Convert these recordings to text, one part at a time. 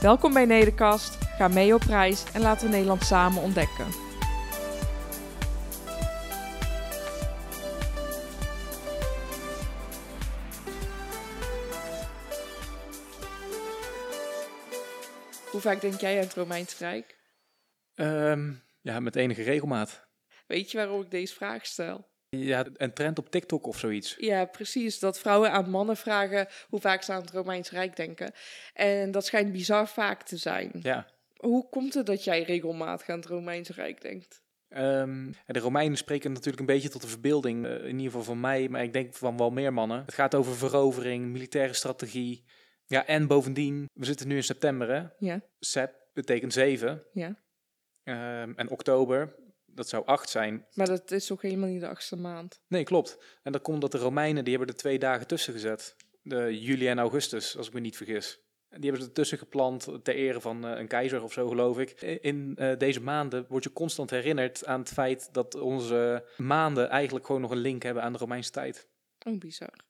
Welkom bij Nederkast, ga mee op reis en laten we Nederland samen ontdekken. Hoe vaak denk jij aan het Romeins Rijk? Ehm, ja, met enige regelmaat. Weet je waarom ik deze vraag stel? Ja, een trend op TikTok of zoiets. Ja, precies. Dat vrouwen aan mannen vragen hoe vaak ze aan het Romeins Rijk denken. En dat schijnt bizar vaak te zijn. Ja. Hoe komt het dat jij regelmatig aan het Romeins Rijk denkt? Ehm, de Romeinen spreken natuurlijk een beetje tot de verbeelding, eh, in ieder geval van mij, maar ik denk van wel meer mannen. Het gaat over verovering, militaire strategie. Ja, en bovendien, we zitten nu in september, hè? Ja, Sep betekent zeven. ja. Ehm, en oktober, dat zou acht zijn. Maar dat is toch helemaal niet de achtste maand? Nee, klopt. En dat komt omdat de Romeinen, die hebben er twee dagen tussen gezet. De juli en augustus, als ik me niet vergis. Die hebben ze ertussen gepland ter ere van eh, een keizer of zo, geloof ik. In eh, deze maanden word je constant herinnerd aan het feit dat onze maanden eigenlijk gewoon nog een link hebben aan de Romeinse tijd. Oh, bizar.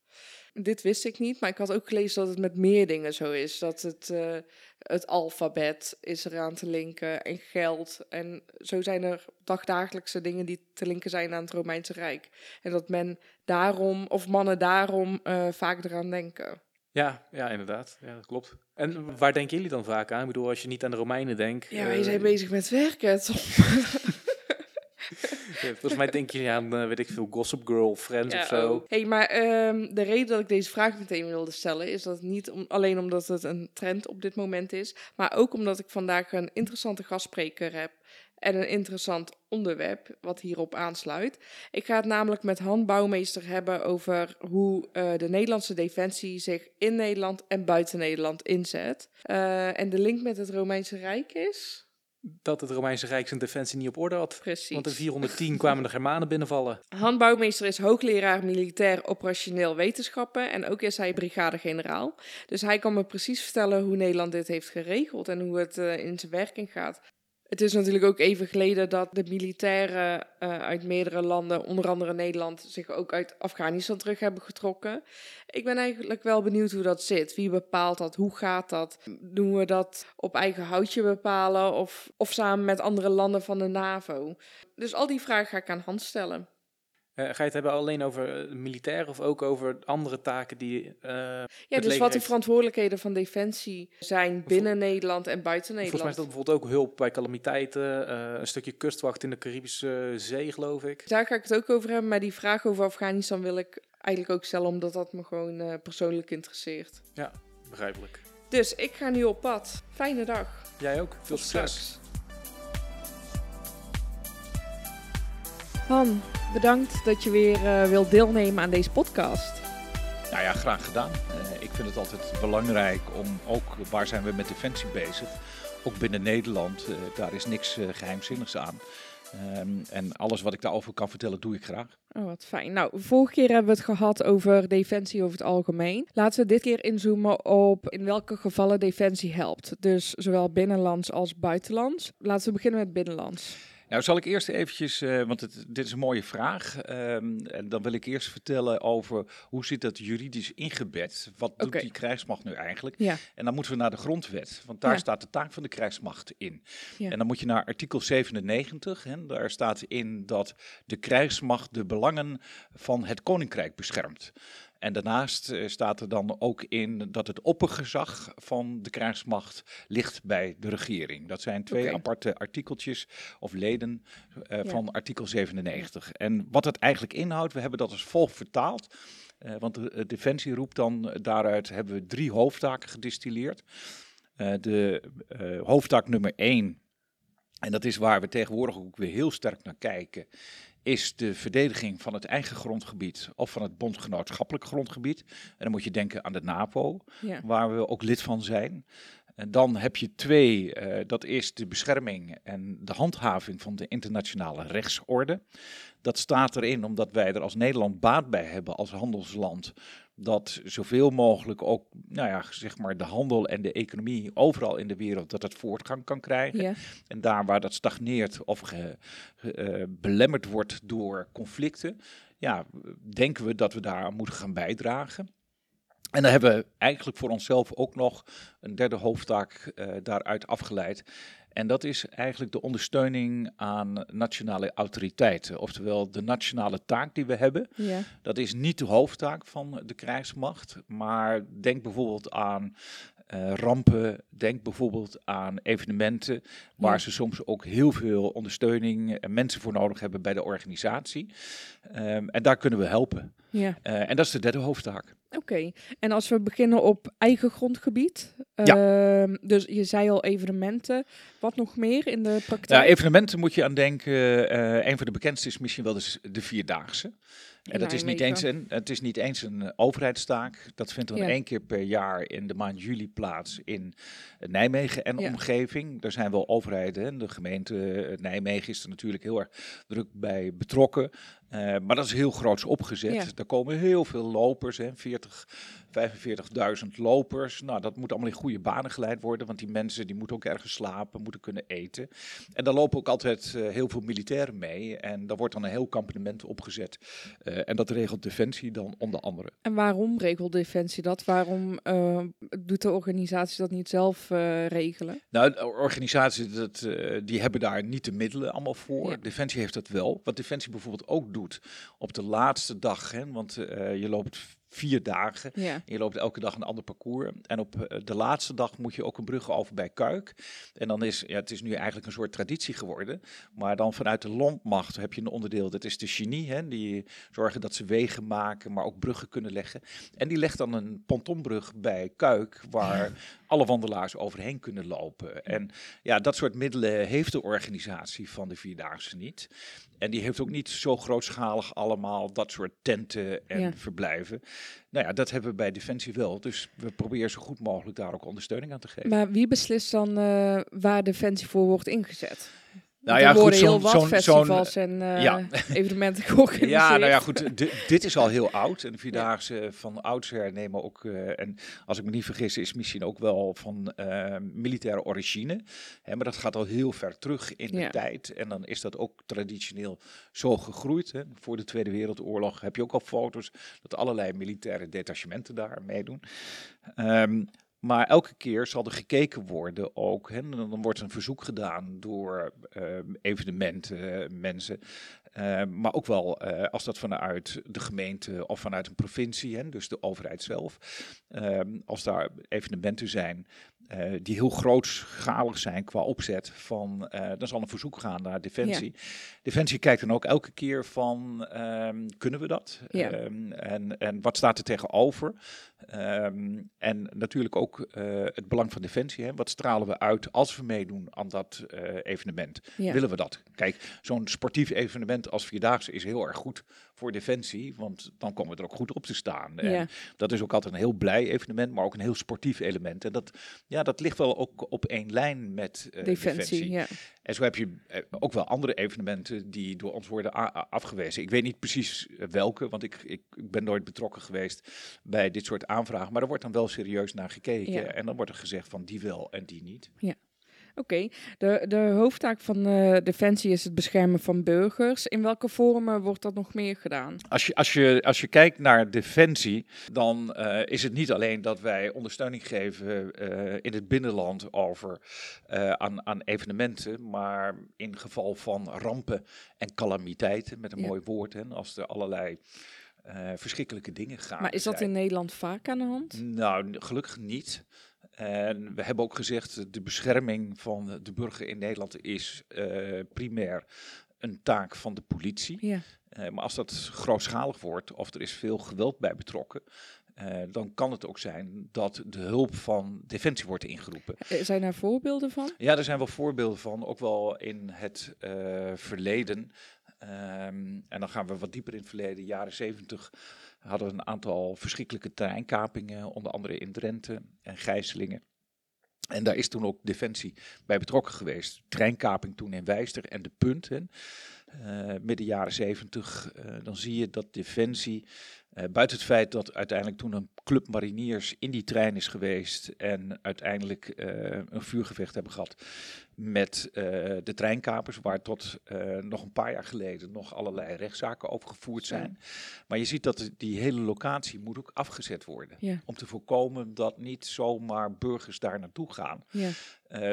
Dit wist ik niet, maar ik had ook gelezen dat het met meer dingen zo is. Dat het, eh, het alfabet is eraan te linken en geld. En zo zijn er dagdagelijkse dingen die te linken zijn aan het Romeinse Rijk. En dat men daarom, of mannen daarom, eh, vaak eraan denken. Ja, ja, inderdaad. Ja, dat klopt. En waar denken jullie dan vaak aan? Ik bedoel, als je niet aan de Romeinen denkt. Ja, wij eh, zijn bezig met werken. Tom. Volgens mij denk je aan, eh, weet ik veel, Gossip Girl, Friends of zo. oh. hey, maar ehm, de reden dat ik deze vraag meteen wilde stellen is dat niet om, alleen omdat het een trend op dit moment is, maar ook omdat ik vandaag een interessante gastspreker heb en een interessant onderwerp wat hierop aansluit. Ik ga het namelijk met Han Bouwmeester hebben over hoe eh, de Nederlandse defensie zich in Nederland en buiten Nederland inzet. Eh, en de link met het Romeinse Rijk is. Dat het Romeinse Rijk zijn defensie niet op orde had. Precies. Want in 410 kwamen de Germanen binnenvallen. Han Bouwmeester is hoogleraar militair operationeel wetenschappen en ook is hij brigadegeneraal. Dus hij kan me precies vertellen hoe Nederland dit heeft geregeld en hoe het eh, in zijn werking gaat. Het is natuurlijk ook even geleden dat de militairen eh, uit meerdere landen, onder andere Nederland, zich ook uit Afghanistan terug hebben getrokken. Ik ben eigenlijk wel benieuwd hoe dat zit. Wie bepaalt dat? Hoe gaat dat? Doen we dat op eigen houtje bepalen of, of samen met andere landen van de NAVO? Dus al die vragen ga ik aan Hans stellen. Eh, ga je het hebben alleen over uh, militair of ook over andere taken die. Uh, ja, dus wat de verantwoordelijkheden van defensie zijn binnen Nederland en buiten Nederland. Volgens mij is dat bijvoorbeeld ook hulp bij calamiteiten, uh, een stukje kustwacht in de Caribische Zee, geloof ik. Daar ga ik het ook over hebben, maar die vraag over Afghanistan wil ik eigenlijk ook stellen, omdat dat me gewoon persoonlijk interesseert. Ja, begrijpelijk. Dus ik ga nu op pad. Fijne dag. Jij ook. Veel succes. Straks. Han, bedankt dat je weer uh, wilt deelnemen aan deze podcast. Nou ja, graag gedaan. Uh, ik vind het altijd belangrijk om ook, waar zijn we met defensie bezig? Ook binnen Nederland, uh, daar is niks geheimzinnigs aan. Um, en alles wat ik daarover kan vertellen, doe ik graag. Oh, wat fijn. Nou, vorige keer hebben we het gehad over defensie over het algemeen. Laten we dit keer inzoomen op in welke gevallen defensie helpt. Dus zowel binnenlands als buitenlands. Laten we beginnen met binnenlands. Nou, zal ik eerst eventjes, uh, want het, dit is een mooie vraag. Um, en dan wil ik eerst vertellen over hoe zit dat juridisch ingebed? Wat doet die krijgsmacht nu eigenlijk? Ja. En dan moeten we naar de grondwet, want daar Ja. staat de taak van de krijgsmacht in. Ja. En dan moet je naar artikel 97. Hè, daar staat in dat de krijgsmacht de belangen van het koninkrijk beschermt. En daarnaast eh, staat er dan ook in dat het oppergezag van de krijgsmacht ligt bij de regering. Dat zijn twee aparte artikeltjes of leden eh, Ja. van artikel 97. En wat het eigenlijk inhoudt, we hebben dat als volgt vertaald. Eh, want de Defensie roept dan daaruit, hebben we drie hoofdtaken gedistilleerd. De hoofdtaak nummer één, en dat is waar we tegenwoordig ook weer heel sterk naar kijken, is de verdediging van het eigen grondgebied of van het bondgenootschappelijk grondgebied. En dan moet je denken aan de NAVO, Ja. waar we ook lid van zijn. En dan heb je twee, eh, dat is de bescherming en de handhaving van de internationale rechtsorde. Dat staat erin omdat wij er als Nederland baat bij hebben als handelsland. Dat zoveel mogelijk ook, nou ja, zeg maar de handel en de economie overal in de wereld, dat het voortgang kan krijgen. Ja. En daar waar dat stagneert of ge- ge- eh, belemmerd wordt door conflicten, ja, denken we dat we daar aan moeten gaan bijdragen. En dan hebben we eigenlijk voor onszelf ook nog een derde hoofdtaak eh, daaruit afgeleid. En dat is eigenlijk de ondersteuning aan nationale autoriteiten. Oftewel de nationale taak die we hebben. Ja. Dat is niet de hoofdtaak van de krijgsmacht. Maar denk bijvoorbeeld aan eh, rampen. Denk bijvoorbeeld aan evenementen. Waar Ja. ze soms ook heel veel ondersteuning en mensen voor nodig hebben bij de organisatie. Ehm, en daar kunnen we helpen. ja. Eh, en dat is de derde hoofdtaak. Oké, en als we beginnen op eigen grondgebied. Ja. ehm, dus je zei al evenementen. Wat nog meer in de Ja, praktijk? evenementen moet je aan denken. eh een van de bekendste is misschien wel de, de Vierdaagse. En dat is, niet eens een, het is niet eens een eh, overheidstaak. Dat vindt dan Ja. één keer per jaar in de maand juli plaats in eh, Nijmegen en Ja. omgeving. Daar zijn wel overheden. De gemeente Nijmegen is er natuurlijk heel erg druk bij betrokken. Eh, maar dat is heel groots opgezet. Ja. Daar komen heel veel lopers, hè, 40, 45.000 lopers. Nou, dat moet allemaal in goede banen geleid worden, want die mensen die moeten ook ergens slapen, moeten kunnen eten. En daar lopen ook altijd eh, heel veel militairen mee. En daar wordt dan een heel kampement opgezet. Eh, en dat regelt Defensie dan onder andere. En waarom regelt Defensie dat? Waarom doet de organisatie dat niet zelf regelen? Nou, de organisaties dat, die hebben daar niet de middelen allemaal voor. Ja. Defensie heeft dat wel. Wat Defensie bijvoorbeeld ook doet op de laatste dag, hè, want eh, je loopt vier dagen. Ja, Je loopt elke dag een ander parcours. En op eh, de laatste dag moet je ook een brug over bij Kuik. En dan is, ja, het is nu eigenlijk een soort traditie geworden. Maar dan vanuit de landmacht heb je een onderdeel, dat is de genie. Hè, die zorgen dat ze wegen maken, maar ook bruggen kunnen leggen. En die legt dan een pontonbrug bij Kuik, waar alle wandelaars overheen kunnen lopen. En ja, dat soort middelen heeft de organisatie van de Vierdaagse niet. En die heeft ook niet zo grootschalig allemaal dat soort tenten en Ja. verblijven. Nou ja, dat hebben we bij Defensie wel. Dus we proberen zo goed mogelijk daar ook ondersteuning aan te geven. maar wie beslist dan eh, waar Defensie voor wordt ingezet? Nou ja, goed, heel zo'n- wat zo'n- festivals en eh, ja. evenementen georganiseerd. Ja, nou ja, goed. di- dit is al heel oud. En de Vierdaagse van oudsher nemen ook, eh, en als ik me niet vergis, is misschien ook wel van eh, militaire origine. Hè, maar dat gaat al heel ver terug in de Ja. tijd. En dan is dat ook traditioneel zo gegroeid. Hè. Voor de Tweede Wereldoorlog heb je ook al foto's dat allerlei militaire detachementen daar meedoen. Ehm, maar elke keer zal er gekeken worden ook. Hè, dan wordt een verzoek gedaan door ehm, evenementen, eh, mensen. Eh, maar ook wel eh, als dat vanuit de gemeente of vanuit een provincie, hè, dus de overheid zelf, ehm, als daar evenementen zijn eh, die heel grootschalig zijn qua opzet, van, eh, dan zal een verzoek gaan naar Defensie. Defensie kijkt dan ook elke keer van, ehm, kunnen we dat? Ja. Ehm, en, en wat staat er tegenover? Ehm, en natuurlijk ook eh, het belang van Defensie. Hè? Wat stralen we uit als we meedoen aan dat evenement? Ja. Willen we dat? Kijk, zo'n sportief evenement als Vierdaagse is heel erg goed voor Defensie, want dan komen we er ook goed op te staan. En dat is ook altijd een heel blij evenement, maar ook een heel sportief element. En dat, ja, dat ligt wel ook op één lijn met eh, Defensie, ja. En zo heb je eh, ook wel andere evenementen die door ons worden afgewezen. Ik weet niet precies eh, welke, want ik, ik, ben nooit betrokken geweest bij dit soort aanvragen. Maar er wordt dan wel serieus naar gekeken. Ja. En dan wordt er gezegd van die wel en die niet. Oké, de, de hoofdtaak van eh, Defensie is het beschermen van burgers. In welke vormen wordt dat nog meer gedaan? Als je, als je, als je kijkt naar defensie, dan eh, is het niet alleen dat wij ondersteuning geven eh, in het binnenland over aan, aan evenementen, maar in geval van rampen en calamiteiten, met een Ja. mooi woord, hè, als er allerlei verschrikkelijke dingen gaan. maar is dat in Nederland vaak aan de hand? Nou, gelukkig niet. En we hebben ook gezegd, de bescherming van de burger in Nederland is eh, primair een taak van de politie. Ja. Eh, maar als dat grootschalig wordt of er is veel geweld bij betrokken, eh, dan kan het ook zijn dat de hulp van Defensie wordt ingeroepen. Eh, Zijn daar voorbeelden van? Ja, er zijn wel voorbeelden van, ook wel in het eh, verleden. Ehm, en dan gaan we wat dieper in het verleden. Jaren zeventig hadden een aantal verschrikkelijke terreinkapingen, onder andere in Drenthe en gijzelingen. En daar is toen ook Defensie bij betrokken geweest. Treinkaping toen in Wijster en de Punt. Hè. Uh, midden jaren zeventig, uh, dan zie je dat Defensie uh, buiten het feit dat uiteindelijk toen een club mariniers in die trein is geweest en uiteindelijk uh, een vuurgevecht hebben gehad met uh, de treinkapers, waar tot nog een paar jaar geleden nog allerlei rechtszaken over gevoerd zijn. Ja. Maar je ziet dat die hele locatie moet ook afgezet worden. Ja. Om te voorkomen dat niet zomaar burgers daar naartoe gaan. Ja.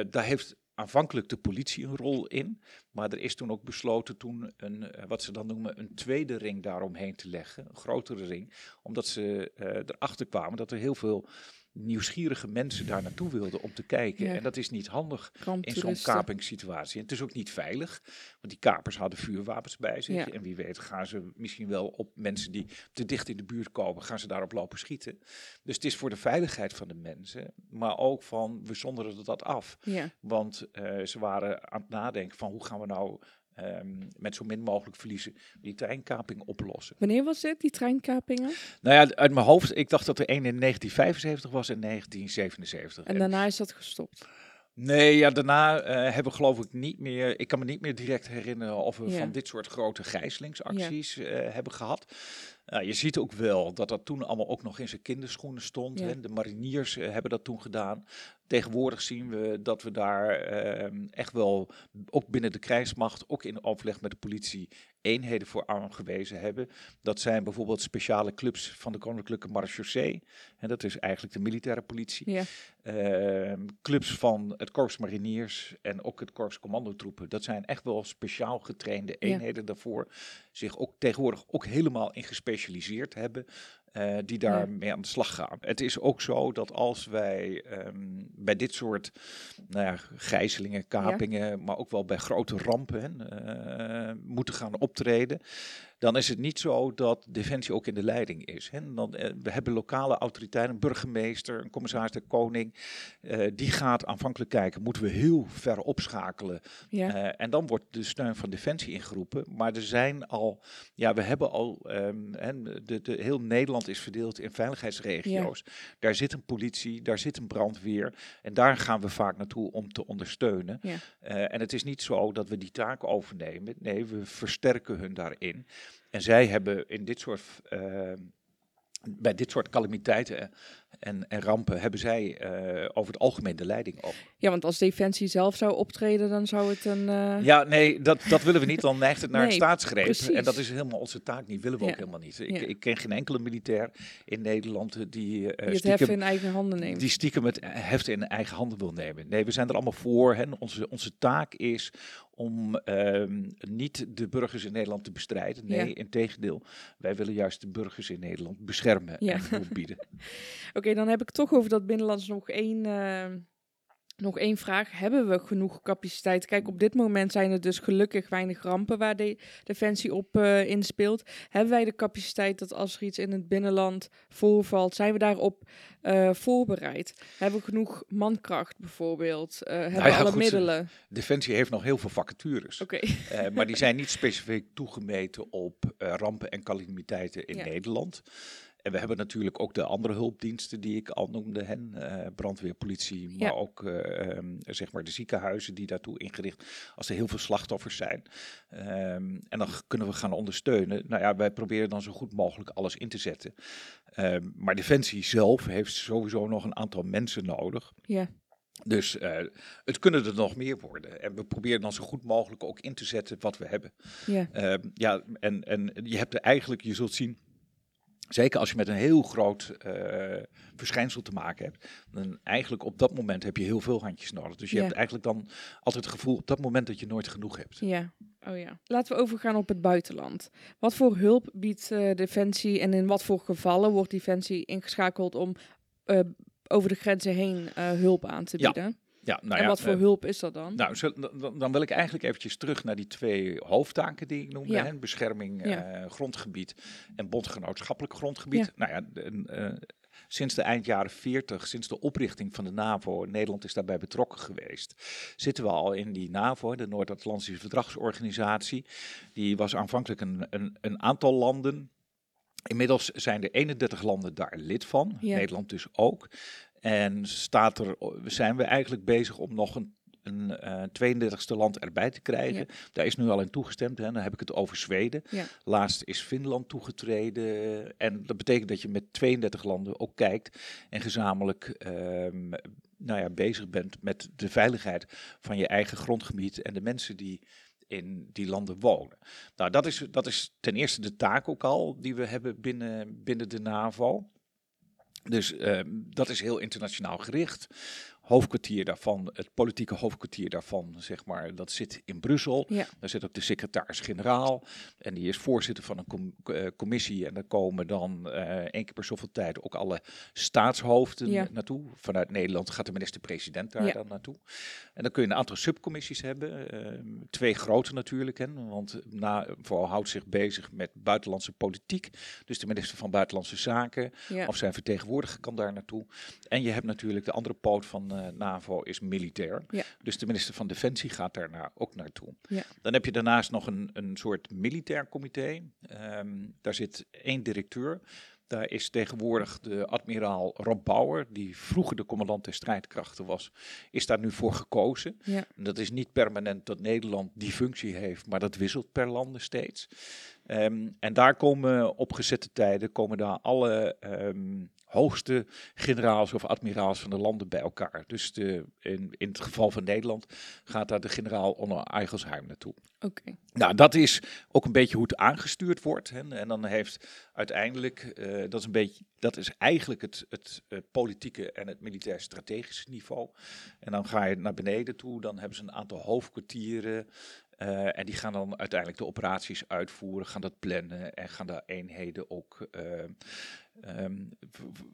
daar heeft aanvankelijk de politie een rol in. Maar er is toen ook besloten toen een, wat ze dan noemen een tweede ring daaromheen te leggen. Een grotere ring. Omdat ze uh, erachter kwamen dat er heel veel nieuwsgierige mensen daar naartoe wilden om te kijken. Ja. En dat is niet handig in zo'n kapingssituatie. En het is ook niet veilig, want die kapers hadden vuurwapens bij zich. Ja. En wie weet gaan ze misschien wel op mensen die te dicht in de buurt komen, gaan ze daarop lopen schieten. Dus het is voor de veiligheid van de mensen, maar ook van we zonderen dat af. Ja. Want uh, ze waren aan het nadenken van hoe gaan we nou Um, met zo min mogelijk verliezen die treinkaping oplossen. Wanneer was dit, die treinkapingen? Nou ja, uit mijn hoofd, ik dacht dat er één in 1975 was en 1977. En daarna is dat gestopt? Nee, ja, daarna uh, hebben we geloof ik niet meer, ik kan me niet meer direct herinneren of we ja. van dit soort grote gijzelingsacties ja. uh, hebben gehad. Uh, je ziet ook wel dat dat toen allemaal ook nog in zijn kinderschoenen stond. Ja. Hè. De mariniers hebben dat toen gedaan. Tegenwoordig zien we dat we daar echt wel, ook binnen de krijgsmacht, ook in overleg met de politie, eenheden voor aangewezen hebben. Dat zijn bijvoorbeeld speciale clubs van de Koninklijke Marechaussee. En dat is eigenlijk de militaire politie. Ja. Uh, clubs van het Korps Mariniers en ook het Korps Commandotroepen. Dat zijn echt wel speciaal getrainde eenheden ja. daarvoor. Zich ook tegenwoordig ook helemaal in gespecialiseerd hebben. Uh, die daarmee ja. aan de slag gaan. Het is ook zo dat als wij um, bij dit soort nou ja, gijzelingen, kapingen, ja. maar ook wel bij grote rampen uh, moeten gaan optreden, dan is het niet zo dat Defensie ook in de leiding is. Hè. Dan, uh, we hebben lokale autoriteiten, een burgemeester, een commissaris de koning, uh, die gaat aanvankelijk kijken, moeten we heel ver opschakelen. Ja. Uh, en dan wordt de steun van Defensie ingeroepen. Maar er zijn al, ja, we hebben al, um, de, de, heel Nederland is verdeeld in veiligheidsregio's. Ja. Daar zit een politie, daar zit een brandweer. En daar gaan we vaak naartoe om te ondersteunen. Ja. en het is niet zo dat we die taak overnemen. Nee, we versterken hun daarin. En zij hebben in dit soort, uh, bij dit soort calamiteiten en, en rampen hebben zij uh, over het algemeen de leiding op. Ja, want als Defensie zelf zou optreden, dan zou het een... Uh... Ja, nee, dat, dat willen we niet. Dan neigt het naar nee, staatsgreep. Precies. En dat is helemaal onze taak niet. Willen we ja. ook helemaal niet. Ik, ja. ik, ken geen enkele militair in Nederland die... Uh, die het stiekem, heft in eigen handen neemt. Die stiekem het heft in eigen handen wil nemen. Nee, we zijn er allemaal voor. Hè. Onze, onze taak is om um, niet de burgers in Nederland te bestrijden. Nee, ja. in tegendeel. Wij willen juist de burgers in Nederland beschermen en hulp bieden. Oké, okay, dan heb ik toch over dat binnenlands nog één, uh, nog één vraag. Hebben we genoeg capaciteit? Kijk, op dit moment zijn er dus gelukkig weinig rampen waar de Defensie op uh, inspeelt. Hebben wij de capaciteit dat als er iets in het binnenland voorvalt, zijn we daarop uh, voorbereid? Hebben we genoeg mankracht bijvoorbeeld? Uh, hebben nou ja, we alle goed, middelen? Defensie heeft nog heel veel vacatures. Okay. uh, maar die zijn niet specifiek toegemeten op rampen en calamiteiten in ja. Nederland. En we hebben natuurlijk ook de andere hulpdiensten die ik al noemde, hen, uh, brandweer, politie, maar ja. ook uh, um, zeg maar de ziekenhuizen die daartoe ingericht, als er heel veel slachtoffers zijn. Um, en dan kunnen we gaan ondersteunen. Nou ja, wij proberen dan zo goed mogelijk alles in te zetten. Um, maar Defensie zelf heeft sowieso nog een aantal mensen nodig. Ja. Dus uh, het kunnen er nog meer worden. En we proberen dan zo goed mogelijk ook in te zetten wat we hebben. Ja, ja en, en je hebt er eigenlijk, je zult zien Zeker als je met een heel groot uh, verschijnsel te maken hebt, dan eigenlijk op dat moment heb je heel veel handjes nodig. Dus je ja. hebt eigenlijk dan altijd het gevoel op dat moment dat je nooit genoeg hebt. Ja, oh ja. Laten we overgaan op het buitenland. Wat voor hulp biedt uh, Defensie en in wat voor gevallen wordt Defensie ingeschakeld om uh, over de grenzen heen hulp aan te bieden? Ja. Ja, nou en ja, wat voor uh, hulp is dat dan? Nou, dan, dan, wil ik eigenlijk eventjes terug naar die twee hoofdtaken die ik noemde. Ja. Hè, bescherming ja. uh, grondgebied en bondgenootschappelijk grondgebied. Nou ja, de, uh, sinds de eind jaren 40, sinds de oprichting van de NAVO, Nederland is daarbij betrokken geweest, zitten we al in die NAVO, de Noord-Atlantische Verdragsorganisatie. Die was aanvankelijk een, een, een aantal landen Inmiddels zijn er 31 landen daar lid van, ja. Nederland dus ook. En staat er, zijn we eigenlijk bezig om nog een een uh, 32e land erbij te krijgen. Daar is nu al in toegestemd. Hè. Dan heb ik het over Zweden. Ja. Laatst is Finland toegetreden. En dat betekent dat je met 32 landen ook kijkt en gezamenlijk um, nou ja, bezig bent met de veiligheid van je eigen grondgebied en de mensen die in die landen wonen. Nou, dat is, dat is ten eerste de taak ook al die we hebben binnen, binnen de NAVO. Dus um, dat is heel internationaal gericht hoofdkwartier daarvan, het politieke hoofdkwartier daarvan, zeg maar, dat zit in Brussel. Ja. Daar zit ook de secretaris-generaal en die is voorzitter van een eh, commissie. En daar komen dan uh, één keer per zoveel tijd ook alle staatshoofden Ja. naartoe. Vanuit Nederland gaat de minister-president daar Ja. dan naartoe. En dan kun je een aantal subcommissies hebben. eh, twee grote natuurlijk, hè, want NAVO houdt zich bezig met buitenlandse politiek. Dus de minister van Buitenlandse Zaken of zijn vertegenwoordiger kan daar naartoe. En je hebt natuurlijk de andere poot van eh, NAVO is militair. Ja. Dus de minister van Defensie gaat daar ook naartoe. Ja. Dan heb je daarnaast nog een, een soort militair comité. Ehm, daar zit één directeur. Daar is tegenwoordig de admiraal Rob Bauer, die vroeger de commandant der strijdkrachten was, is daar nu voor gekozen. Ja. En dat is niet permanent dat Nederland die functie heeft, maar dat wisselt per landen steeds. Ehm, en daar komen op gezette tijden komen daar alle ehm, hoogste generaals of admiraals van de landen bij elkaar. Dus de, in, in het geval van Nederland gaat daar de generaal Onno Eigelsheim naartoe. Oké. Nou, dat is ook een beetje hoe het aangestuurd wordt. Hè. En dan heeft uiteindelijk, eh, dat, is een beetje, dat is eigenlijk het, het, eh, politieke en het militair strategische niveau. En dan ga je naar beneden toe, dan hebben ze een aantal hoofdkwartieren. Eh, en die gaan dan uiteindelijk de operaties uitvoeren, gaan dat plannen en gaan daar eenheden ook. eh, ehm,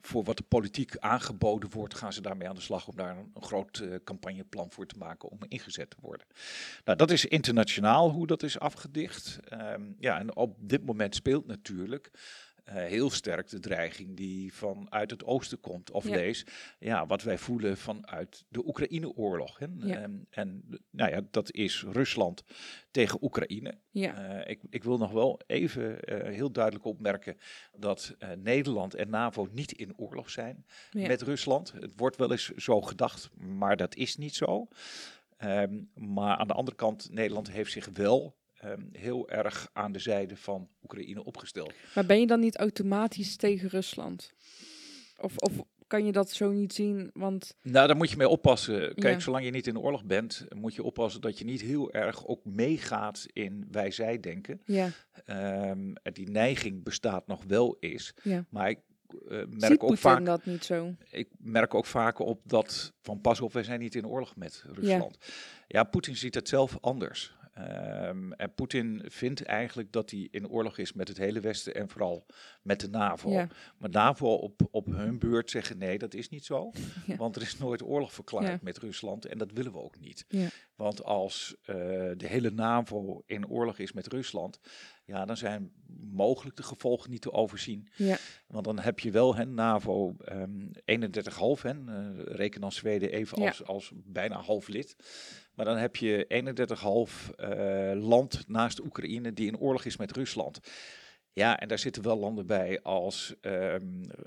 voor wat de politiek aangeboden wordt, gaan ze daarmee aan de slag om daar een, een groot eh, campagneplan voor te maken om ingezet te worden. Nou, dat is internationaal hoe dat is afgedicht. Ehm, ja, en op dit moment speelt natuurlijk eh, heel sterk de dreiging die vanuit het oosten komt. Of Ja. lees, ja, wat wij voelen vanuit de Oekraïne-oorlog. Ja. Ehm, en nou ja, dat is Rusland tegen Oekraïne. Ja. Eh, ik, ik wil nog wel even eh, heel duidelijk opmerken dat Nederland en NAVO niet in oorlog zijn met Rusland. Het wordt wel eens zo gedacht, maar dat is niet zo. Ehm, maar aan de andere kant, Nederland heeft zich wel ehm, heel erg aan de zijde van Oekraïne opgesteld. Maar ben je dan niet automatisch tegen Rusland? Of, of kan je dat zo niet zien? Want Nou, daar moet je mee oppassen. Kijk, Ja. zolang je niet in oorlog bent, moet je oppassen dat je niet heel erg ook meegaat in wij-zij denken. ja, Ehm, die neiging bestaat nog wel eens. Ja. Maar ik eh, ziet merk ook vaak dat niet zo? ik merk ook vaker op dat van pas op, wij zijn niet in oorlog met Rusland. Ja, Poetin ziet het zelf anders. Ehm, en Poetin vindt eigenlijk dat hij in oorlog is met het hele Westen en vooral met de NAVO. Ja. Maar NAVO op, op hun beurt zeggen nee, dat is niet zo. Ja. Want er is nooit oorlog verklaard Ja. met Rusland en dat willen we ook niet. Want als eh, de hele NAVO in oorlog is met Rusland, ja, dan zijn mogelijk de gevolgen niet te overzien. Ja, Want dan heb je wel hè, NAVO ehm 31,5, hè, eh, reken dan Zweden even Ja. als, als bijna half lid. Maar dan heb je 31,5 eh land naast Oekraïne die in oorlog is met Rusland. Ja, en daar zitten wel landen bij als ehm,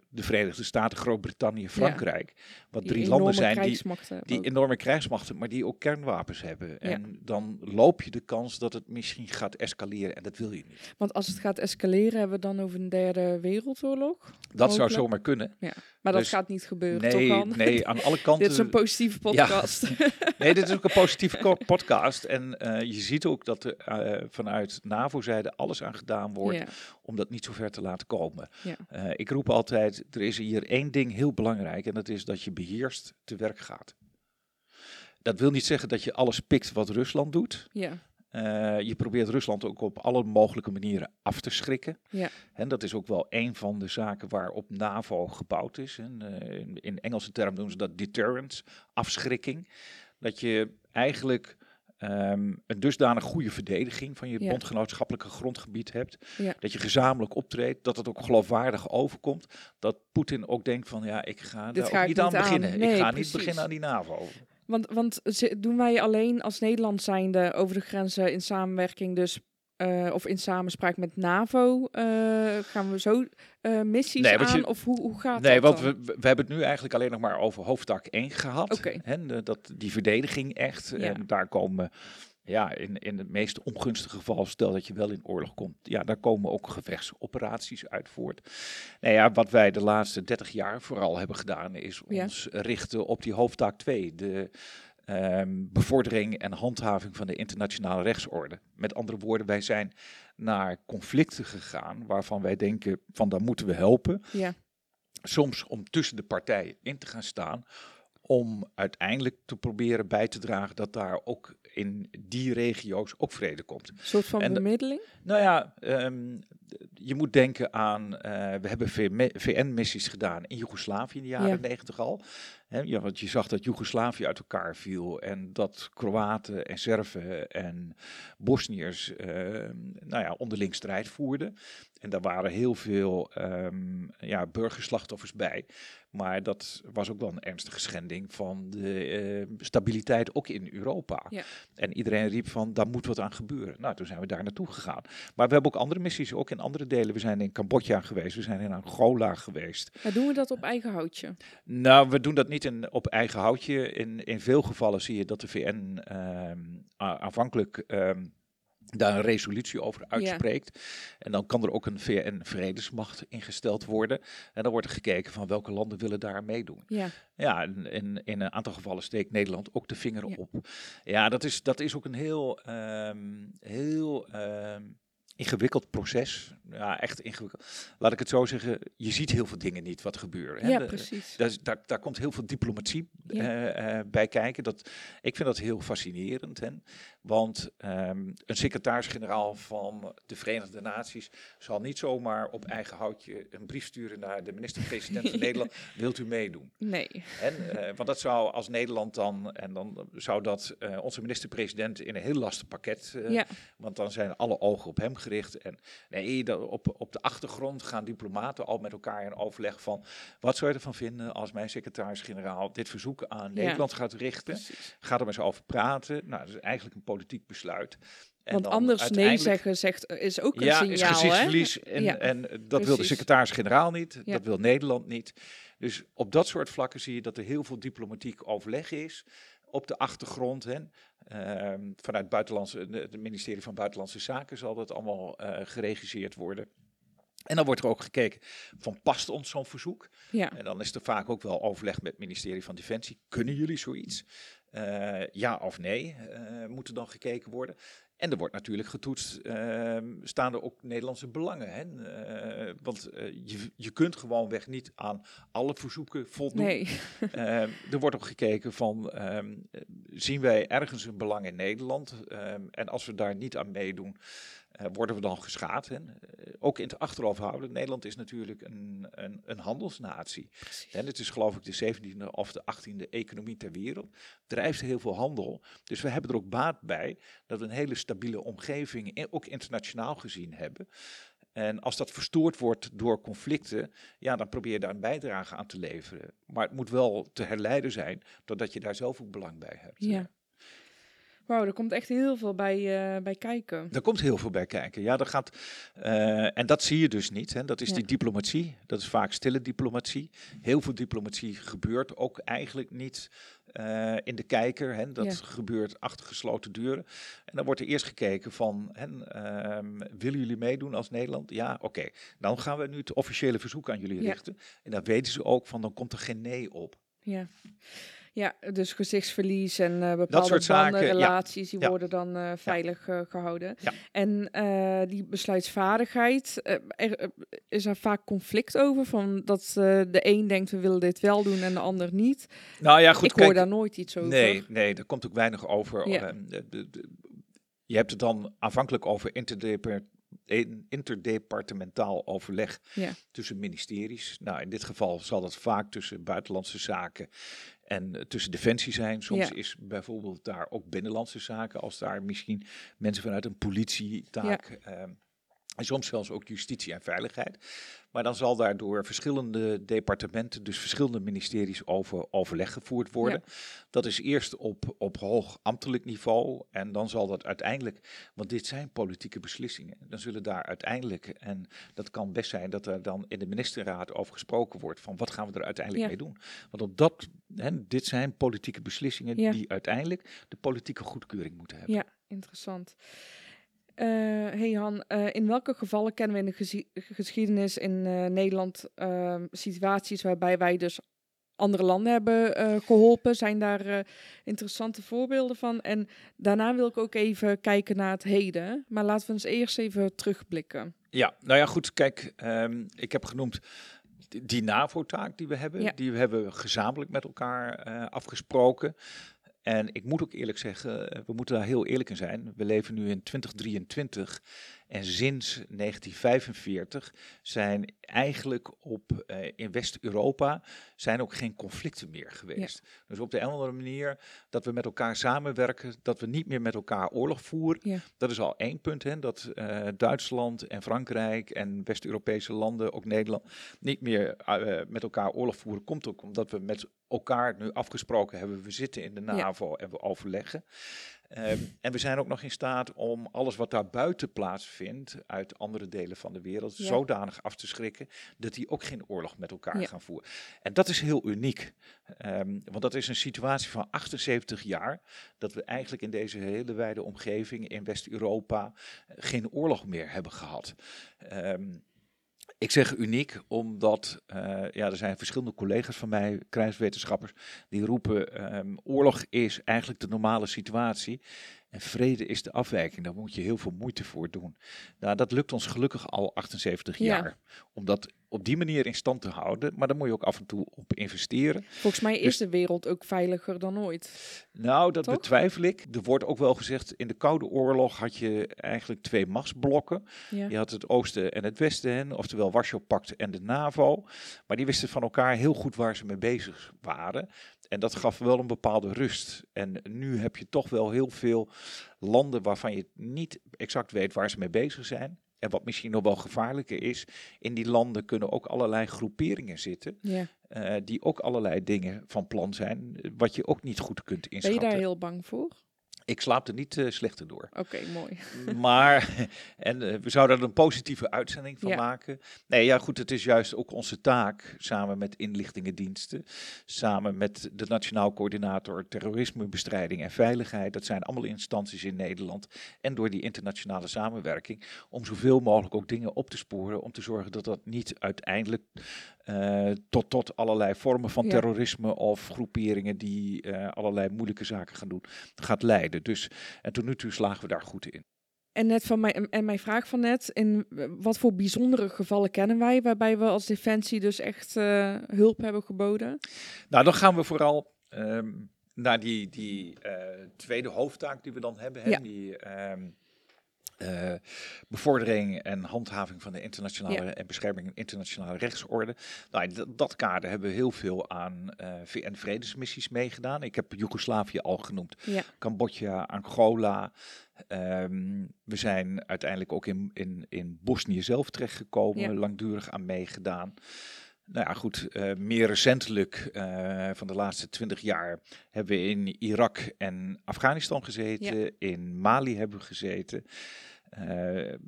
de Verenigde Staten, Groot-Brittannië, Frankrijk. Wat drie landen zijn die, die ook. enorme krijgsmachten, maar die ook kernwapens hebben. En dan loop je de kans dat het misschien gaat escaleren en dat wil je niet. Want als het gaat escaleren, hebben we dan over een derde wereldoorlog? Dat zou zomaar kunnen. Maar dat Dus- gaat niet gebeuren, Nee, toch, Han? nee, aan alle kanten. Dit is een positieve podcast. Nee, dit is ook een positieve podcast. En eh, je ziet ook dat er eh, vanuit NAVO-zijde alles aan gedaan wordt ja. Om dat niet zo ver te laten komen. Ja. Eh, ik roep altijd, er is hier één ding heel belangrijk en dat is dat je beheerst te werk gaat. Dat wil niet zeggen dat je alles pikt wat Rusland doet. ja, Eh, je probeert Rusland ook op alle mogelijke manieren af te schrikken. Ja. En dat is ook wel een van de zaken waarop NAVO gebouwd is. En, eh, in, Engelse term doen ze dat deterrence, afschrikking. Dat je eigenlijk ehm, een dusdanig goede verdediging van je Ja. bondgenootschappelijke grondgebied hebt. Ja. Dat je gezamenlijk optreedt, dat het ook geloofwaardig overkomt. Dat Poetin ook denkt van ja, ik ga Dit daar ga ook ik niet aan beginnen. Nee, ik ga precies. niet beginnen aan die NAVO. Want, want doen wij alleen als Nederland zijnde over de grenzen in samenwerking dus eh, of in samenspraak met NAVO, eh, gaan we zo eh, missies Nee, aan? je- Of hoe, hoe gaat Nee, dat want dan? we, we hebben het nu eigenlijk alleen nog maar over hoofdtak 1 gehad. Hè, dat, die verdediging echt. Ja. En daar komen, ja, in, in het meest ongunstige geval, stel dat je wel in oorlog komt, ja, daar komen ook gevechtsoperaties uit voort. Nou ja, wat wij de laatste 30 jaar vooral hebben gedaan, is Ja. ons richten op die hoofdtaak 2. De ehm, bevordering en handhaving van de internationale rechtsorde. Met andere woorden, wij zijn naar conflicten gegaan waarvan wij denken van daar moeten we helpen Ja, soms om tussen de partijen in te gaan staan. Om uiteindelijk te proberen bij te dragen dat daar ook in die regio's ook vrede komt. een soort van En bemiddeling? Nou ja, ehm, je moet denken aan, eh, we hebben VN-missies gedaan in Joegoslavië in de jaren Ja. negentig al. Hè, ja, want je zag dat Joegoslavië uit elkaar viel en dat Kroaten en Serven en Bosniërs ehm, nou ja, onderling strijd voerden. En daar waren heel veel ehm, ja, burgerslachtoffers bij. Maar dat was ook wel een ernstige schending van de stabiliteit ook in Europa. Ja. En iedereen riep van, daar moet wat aan gebeuren. Nou, toen zijn we daar naartoe gegaan. Maar we hebben ook andere missies, ook in andere delen. We zijn in Cambodja geweest, we zijn in Angola geweest. Ja, doen we dat op eigen houtje? Nou, we doen dat niet in, op eigen houtje. In, in veel gevallen zie je dat de VN ehm, aanvankelijk ehm, daar een resolutie over uitspreekt. En dan kan er ook een VN-vredesmacht ingesteld worden. En dan wordt er gekeken van welke landen willen daar meedoen. Ja, Ja, en in, in een aantal gevallen steekt Nederland ook de vinger Ja. op. Ja, dat is, dat is ook een heel, ehm, heel ehm, ingewikkeld proces. Ja, echt ingewikkeld. Laat ik het zo zeggen, je ziet heel veel dingen niet wat gebeuren. hè. ja precies. daar, daar, daar komt heel veel diplomatie Ja. eh, eh, bij kijken. Dat, ik vind dat heel fascinerend. Hè? Want ehm, een secretaris-generaal van de Verenigde Naties zal niet zomaar op eigen houtje een brief sturen naar de minister-president van Nederland. Wilt u meedoen? Nee, En, eh, want dat zou als Nederland dan, en dan zou dat eh, onze minister-president in een heel lastig pakket, eh, ja, want dan zijn alle ogen op hem gericht. En nee, op, op de achtergrond gaan diplomaten al met elkaar in overleg van, wat zou je ervan vinden als mijn secretaris-generaal dit verzoek aan Ja. Nederland gaat richten? precies. Gaat er eens over praten? Nou, dat is eigenlijk een politiek besluit. En Want anders nee zeggen zegt, is ook een ja, signaal, is hè? gezichtsverlies. En, Ja, en dat wil de secretaris-generaal niet. Ja. Dat wil Nederland niet. Dus op dat soort vlakken zie je dat er heel veel diplomatiek overleg is. Op de achtergrond. Hè. Ehm, vanuit buitenlandse, het ministerie van Buitenlandse Zaken zal dat allemaal eh, geregisseerd worden. En dan wordt er ook gekeken van past ons zo'n verzoek? Ja, En dan is er vaak ook wel overleg met het ministerie van Defensie. Kunnen jullie zoiets? Eh, ja of nee, eh, moet er dan gekeken worden. En er wordt natuurlijk getoetst, ehm, staan er ook Nederlandse belangen? Hè? Eh, want je, je kunt gewoonweg niet aan alle verzoeken voldoen. nee. Ehm, er wordt ook gekeken van, ehm, eh, zien wij ergens een belang in Nederland? En als we daar niet aan meedoen, worden we dan geschaad? Hè? Eh, ook in het achterhoofd houden, Nederland is natuurlijk een, een, een handelsnatie. En het is geloof ik de 17e of de 18e economie ter wereld. Drijft heel veel handel. Dus we hebben er ook baat bij dat we een hele stabiele omgeving, ook internationaal gezien hebben. En als dat verstoord wordt door conflicten, ja, dan probeer je daar een bijdrage aan te leveren. Maar het moet wel te herleiden zijn, doordat je daar zelf ook belang bij hebt. Ja. Wauw, er komt echt heel veel bij, eh, bij kijken. Daar komt heel veel bij kijken. Ja, dat gaat, eh, en dat zie je dus niet. Hè. Dat is Ja. die diplomatie. Dat is vaak stille diplomatie. Heel veel diplomatie gebeurt ook eigenlijk niet eh, in de kijker. Hè. Dat Ja. gebeurt achter gesloten deuren. En dan wordt er eerst gekeken van, hè, ehm, willen jullie meedoen als Nederland? Ja, oké. Dan gaan we nu het officiële verzoek aan jullie Ja. richten. En dan weten ze ook van, dan komt er geen nee op. Ja. Ja, dus gezichtsverlies en eh, bepaalde soort zaken, banden, ja. relaties, die worden dan eh, veilig eh, gehouden. Ja. En die besluitvaardigheid, er, is er vaak conflict over? Van dat de een denkt, we willen dit wel doen en de ander niet. Nou ja, goed. Ik hoor daar nooit iets over. Nee, nee, daar komt ook weinig over. Ja. Je hebt het dan aanvankelijk over interdepar- in- interdepartementaal overleg Ja. tussen ministeries. Nou, in dit geval zal dat vaak tussen buitenlandse zaken en eh, tussen defensie zijn. Soms Ja. is bijvoorbeeld daar ook binnenlandse zaken, als daar misschien mensen vanuit een politietaak ehm, En soms zelfs ook justitie en veiligheid. Maar dan zal daardoor verschillende departementen, dus verschillende ministeries, over overleg gevoerd worden. Dat is eerst op, op hoog ambtelijk niveau. En dan zal dat uiteindelijk, want dit zijn politieke beslissingen. Dan zullen daar uiteindelijk, en dat kan best zijn dat er dan in de ministerraad over gesproken wordt van wat gaan we er uiteindelijk Ja. mee doen. Want op dat, hè, dit zijn politieke beslissingen Ja. die uiteindelijk de politieke goedkeuring moeten hebben. Ja, interessant. Eh hey Han, eh, in welke gevallen kennen we in de geschiedenis in eh, Nederland ehm, situaties waarbij wij dus andere landen hebben eh, geholpen? Zijn daar interessante voorbeelden van? En daarna wil ik ook even kijken naar het heden. Maar laten we eens eerst even terugblikken. Ja, nou ja, goed. Kijk, ehm, ik heb genoemd die- die NAVO-taak die we hebben. Ja. Die we hebben gezamenlijk met elkaar eh, afgesproken. En ik moet ook eerlijk zeggen, eh, we moeten daar heel eerlijk in zijn. We leven nu in 2023 en sinds 1945 zijn eigenlijk op, eh, in West-Europa zijn ook geen conflicten meer geweest. Dus op de een of andere manier dat we met elkaar samenwerken, dat we niet meer met elkaar oorlog voeren. Ja. Dat is al één punt, hè, dat eh, Duitsland en Frankrijk en West-Europese landen, ook Nederland, niet meer eh, met elkaar oorlog voeren. Komt ook omdat we met elkaar nu afgesproken hebben, we zitten in de NAVO en we overleggen. Ehm, en we zijn ook nog in staat om alles wat daar buiten plaatsvindt, uit andere delen van de wereld, Ja. zodanig af te schrikken dat die ook geen oorlog met elkaar Ja. gaan voeren. En dat is heel uniek, Ehm, want dat is een situatie van 78 jaar, dat we eigenlijk in deze hele wijde omgeving in West-Europa geen oorlog meer hebben gehad. Ehm, ik zeg uniek omdat eh, ja, er zijn verschillende collega's van mij, krijgswetenschappers, die roepen ehm, oorlog is eigenlijk de normale situatie en vrede is de afwijking. Daar moet je heel veel moeite voor doen. Nou, dat lukt ons gelukkig al 78 Ja. jaar. Om dat op die manier in stand te houden, maar daar moet je ook af en toe op investeren. Volgens mij is Dus- de wereld ook veiliger dan ooit. Nou, dat Toch? betwijfel ik. Er wordt ook wel gezegd, in de Koude Oorlog had je eigenlijk twee machtsblokken. Ja. Je had het oosten en het westen, hè, oftewel Warschau-pact en de NAVO. Maar die wisten van elkaar heel goed waar ze mee bezig waren. En dat gaf wel een bepaalde rust. En nu heb je toch wel heel veel landen waarvan je niet exact weet waar ze mee bezig zijn. En wat misschien nog wel gevaarlijker is, in die landen kunnen ook allerlei groeperingen zitten. Ja. eh, die ook allerlei dingen van plan zijn, wat je ook niet goed kunt Ben je inschatten. daar heel bang voor? Ik slaap er niet eh, slechter door. Oké, mooi. Maar, en eh, we zouden er een positieve uitzending van Ja. maken. Nee, ja goed, het is juist ook onze taak, samen met inlichtingendiensten, samen met de Nationaal Coördinator Terrorismebestrijding en Veiligheid, dat zijn allemaal instanties in Nederland, en door die internationale samenwerking, om zoveel mogelijk ook dingen op te sporen, om te zorgen dat dat niet uiteindelijk eh, tot, tot allerlei vormen van Ja. terrorisme of groeperingen die allerlei moeilijke zaken gaan doen, gaat leiden. Dus, en tot nu toe slagen we daar goed in. En net van mijn, en mijn vraag van net, in wat voor bijzondere gevallen kennen wij waarbij we als Defensie dus echt eh, hulp hebben geboden? Nou, dan gaan we vooral ehm, naar die, die eh, tweede hoofdtaak die we dan hebben. Hè? Ja. Die ehm, eh, bevordering en handhaving van de internationale Ja. en bescherming internationale rechtsorde. Nou, in dat, kader hebben we heel veel aan eh, VN-vredesmissies meegedaan. Ik heb Joegoslavië al genoemd, Ja, Cambodja, Angola. Ehm, we zijn uiteindelijk ook in, in, in Bosnië zelf terechtgekomen, Ja. langdurig aan meegedaan. Nou ja, goed, eh, meer recentelijk, eh, van de laatste twintig jaar, hebben we in Irak en Afghanistan gezeten. In Mali hebben we gezeten. Eh,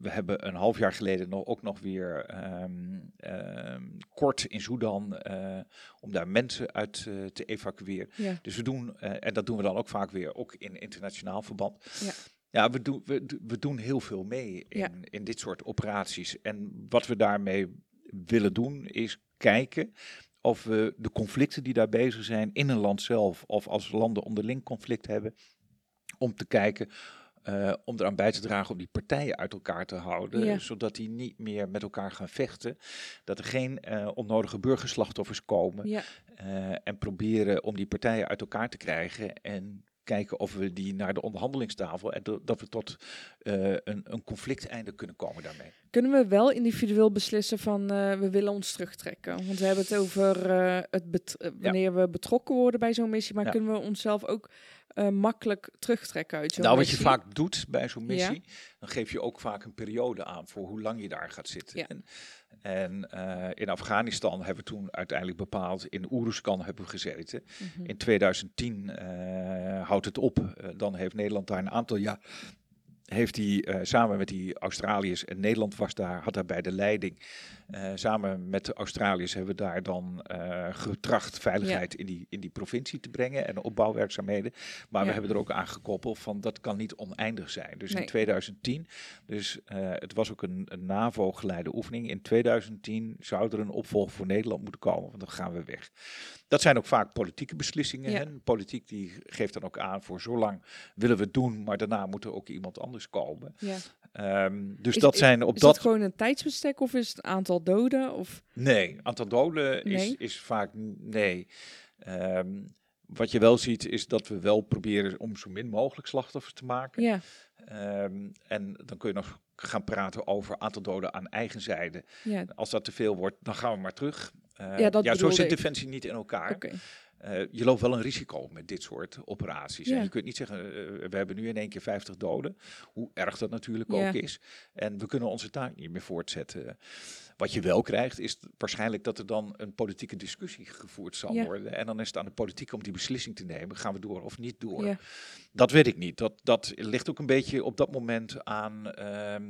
we hebben een half jaar geleden nog, ook nog weer ehm, ehm, kort in Sudan eh, om daar mensen uit te evacueren. ja, Dus we doen, en dat doen we dan ook vaak weer ook in internationaal verband. Ja. Ja, we, doen we, do- we doen heel veel mee in, Ja. in dit soort operaties. En wat we daarmee willen doen is kijken of we de conflicten die daar bezig zijn in een land zelf of als landen onderling conflict hebben, om te kijken eh, om eraan bij te dragen om die partijen uit elkaar te houden, Ja. zodat die niet meer met elkaar gaan vechten, dat er geen eh, onnodige burgerslachtoffers komen ja, eh, en proberen om die partijen uit elkaar te krijgen en kijken of we die naar de onderhandelingstafel en dat we tot eh, een, een conflicteinde kunnen komen daarmee. Kunnen we wel individueel beslissen van eh, we willen ons terugtrekken? Want we hebben het over eh, het wanneer we betrokken worden bij zo'n missie, maar Ja. kunnen we onszelf ook makkelijk terugtrekken uit zo'n Nou, wat je vaak doet bij zo'n Ja. missie, dan geef je ook vaak een periode aan voor hoe lang je daar gaat zitten. En, en eh, in Afghanistan hebben we toen uiteindelijk bepaald, in Oeruzkan hebben we gezeten. Mhm. In 2010 eh, houdt het op. Eh, dan heeft Nederland daar een aantal jaar. Heeft hij samen met die Australiërs en Nederland was daar, had daarbij de leiding. Eh, samen met de Australiërs hebben we daar dan eh, getracht veiligheid in, die, in die provincie te brengen en opbouwwerkzaamheden. Maar we hebben er ook aan gekoppeld van dat kan niet oneindig zijn. Dus Nee. in 2010, dus eh, het was ook een, een NAVO-geleide oefening. In 2010 zou er een opvolger voor Nederland moeten komen, want dan gaan we weg. Dat zijn ook vaak politieke beslissingen. Ja. Hè? Politiek die geeft dan ook aan voor zo lang willen we het doen, maar daarna moet er ook iemand anders komen. Ehm, dus Is- dat is- zijn op Is dat. dat gewoon een tijdsbestek of is het een aantal doden? Of... Nee, aantal doden is, Nee? is vaak nee. Ehm, wat je wel ziet is dat we wel proberen om zo min mogelijk slachtoffers te maken. Ja, Ehm, en dan kun je nog gaan praten over aantal doden aan eigen zijde. ja. Als dat te veel wordt, dan gaan we maar terug. Eh, Ja, dat zo zit ik. Defensie niet in elkaar. oké. Eh, je loopt wel een risico met dit soort operaties. Ja. En je kunt niet zeggen, eh, we hebben nu in één keer 50 doden. Hoe erg dat natuurlijk Ja. ook is. En we kunnen onze taak niet meer voortzetten. Wat je wel krijgt, is waarschijnlijk dat er dan een politieke discussie gevoerd zal Ja. worden. En dan is het aan de politiek om die beslissing te nemen. Gaan we door of niet door? Ja. Dat weet ik niet. Dat, dat ligt ook een beetje op dat moment aan ehm,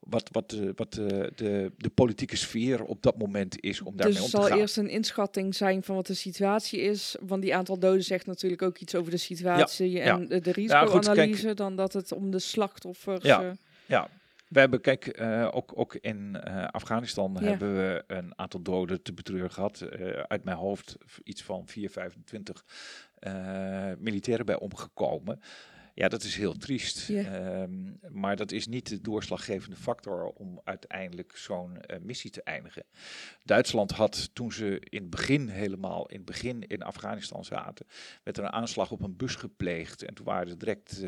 wat, wat, de, wat de, de, de politieke sfeer op dat moment is om daarmee Dus om het te zal gaan. eerst een inschatting zijn van wat de situatie is. Want die aantal doden zegt natuurlijk ook iets over de situatie ja. en de, risicoanalyse. dan dat het om de slachtoffers... Ja. eh, Ja, we hebben, kijk, eh, ook, ook in eh, Afghanistan Ja. hebben we een aantal doden te betreuren gehad. Eh, uit mijn hoofd iets van 4, 25 eh, militairen bij omgekomen. Ja, dat is heel triest. Ehm, maar dat is niet de doorslaggevende factor om uiteindelijk zo'n missie te eindigen. Duitsland had toen ze in het begin helemaal in het begin in Afghanistan zaten, werd er een aanslag op een bus gepleegd. En toen waren er direct,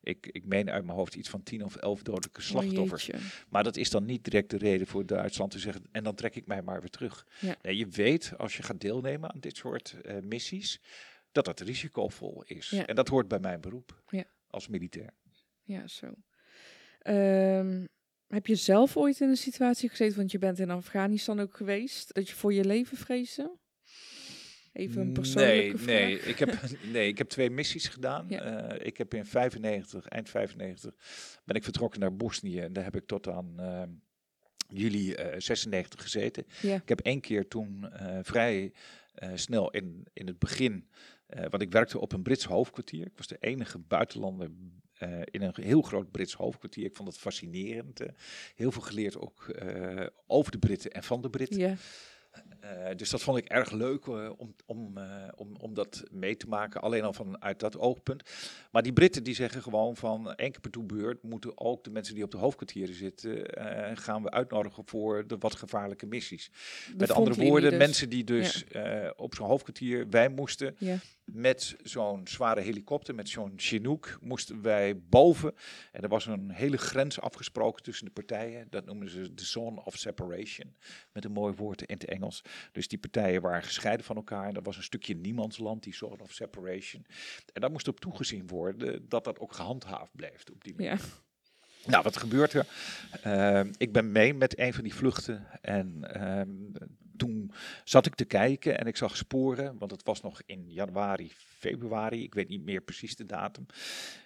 ik, ik meen uit mijn hoofd, iets van 10 of 11 dodelijke oh slachtoffers. Maar dat is dan niet direct de reden voor Duitsland te zeggen, en dan trek ik mij maar weer terug. Ja. Nee, je weet, als je gaat deelnemen aan dit soort eh, missies, dat dat risicovol is. Ja. En dat hoort bij mijn beroep Ja. als militair. Ja, zo. Ehm, heb je zelf ooit in een situatie gezeten, want je bent in Afghanistan ook geweest, dat je voor je leven vreesde? Even een persoonlijke nee, vraag. nee, ik heb, nee, ik heb twee missies gedaan. Ja. Eh, ik heb in 95, eind 95, ben ik vertrokken naar Bosnië. En daar heb ik tot aan eh, juli eh 96 gezeten. Ja. Ik heb één keer toen vrij snel in, in het begin, want ik werkte op een Brits hoofdkwartier. Ik was de enige buitenlander in een heel groot Brits hoofdkwartier. Ik vond het fascinerend. heel veel geleerd ook over de Britten en van de Britten. Eh, dus dat vond ik erg leuk eh, om, om, eh, om, om dat mee te maken, alleen al vanuit dat oogpunt. Maar die Britten die zeggen gewoon van één keer per toebeurt moeten ook de mensen die op de hoofdkwartieren zitten, gaan we uitnodigen voor de wat gevaarlijke missies. de Met andere woorden, dus. mensen die dus op zo'n hoofdkwartier, wij moesten Ja. Met zo'n zware helikopter, met zo'n Chinook, moesten wij boven. En er was een hele grens afgesproken tussen de partijen. Dat noemen ze de zone of separation, met een mooi woord in het Engels. Dus die partijen waren gescheiden van elkaar. En dat was een stukje niemandsland, die zone of separation. En daar moest op toegezien worden dat dat ook gehandhaafd bleef op die manier. Ja. Nou, wat gebeurt er? Ehm, ik ben mee met een van die vluchten en ehm, toen zat ik te kijken en ik zag sporen, want het was nog in januari, februari, ik weet niet meer precies de datum.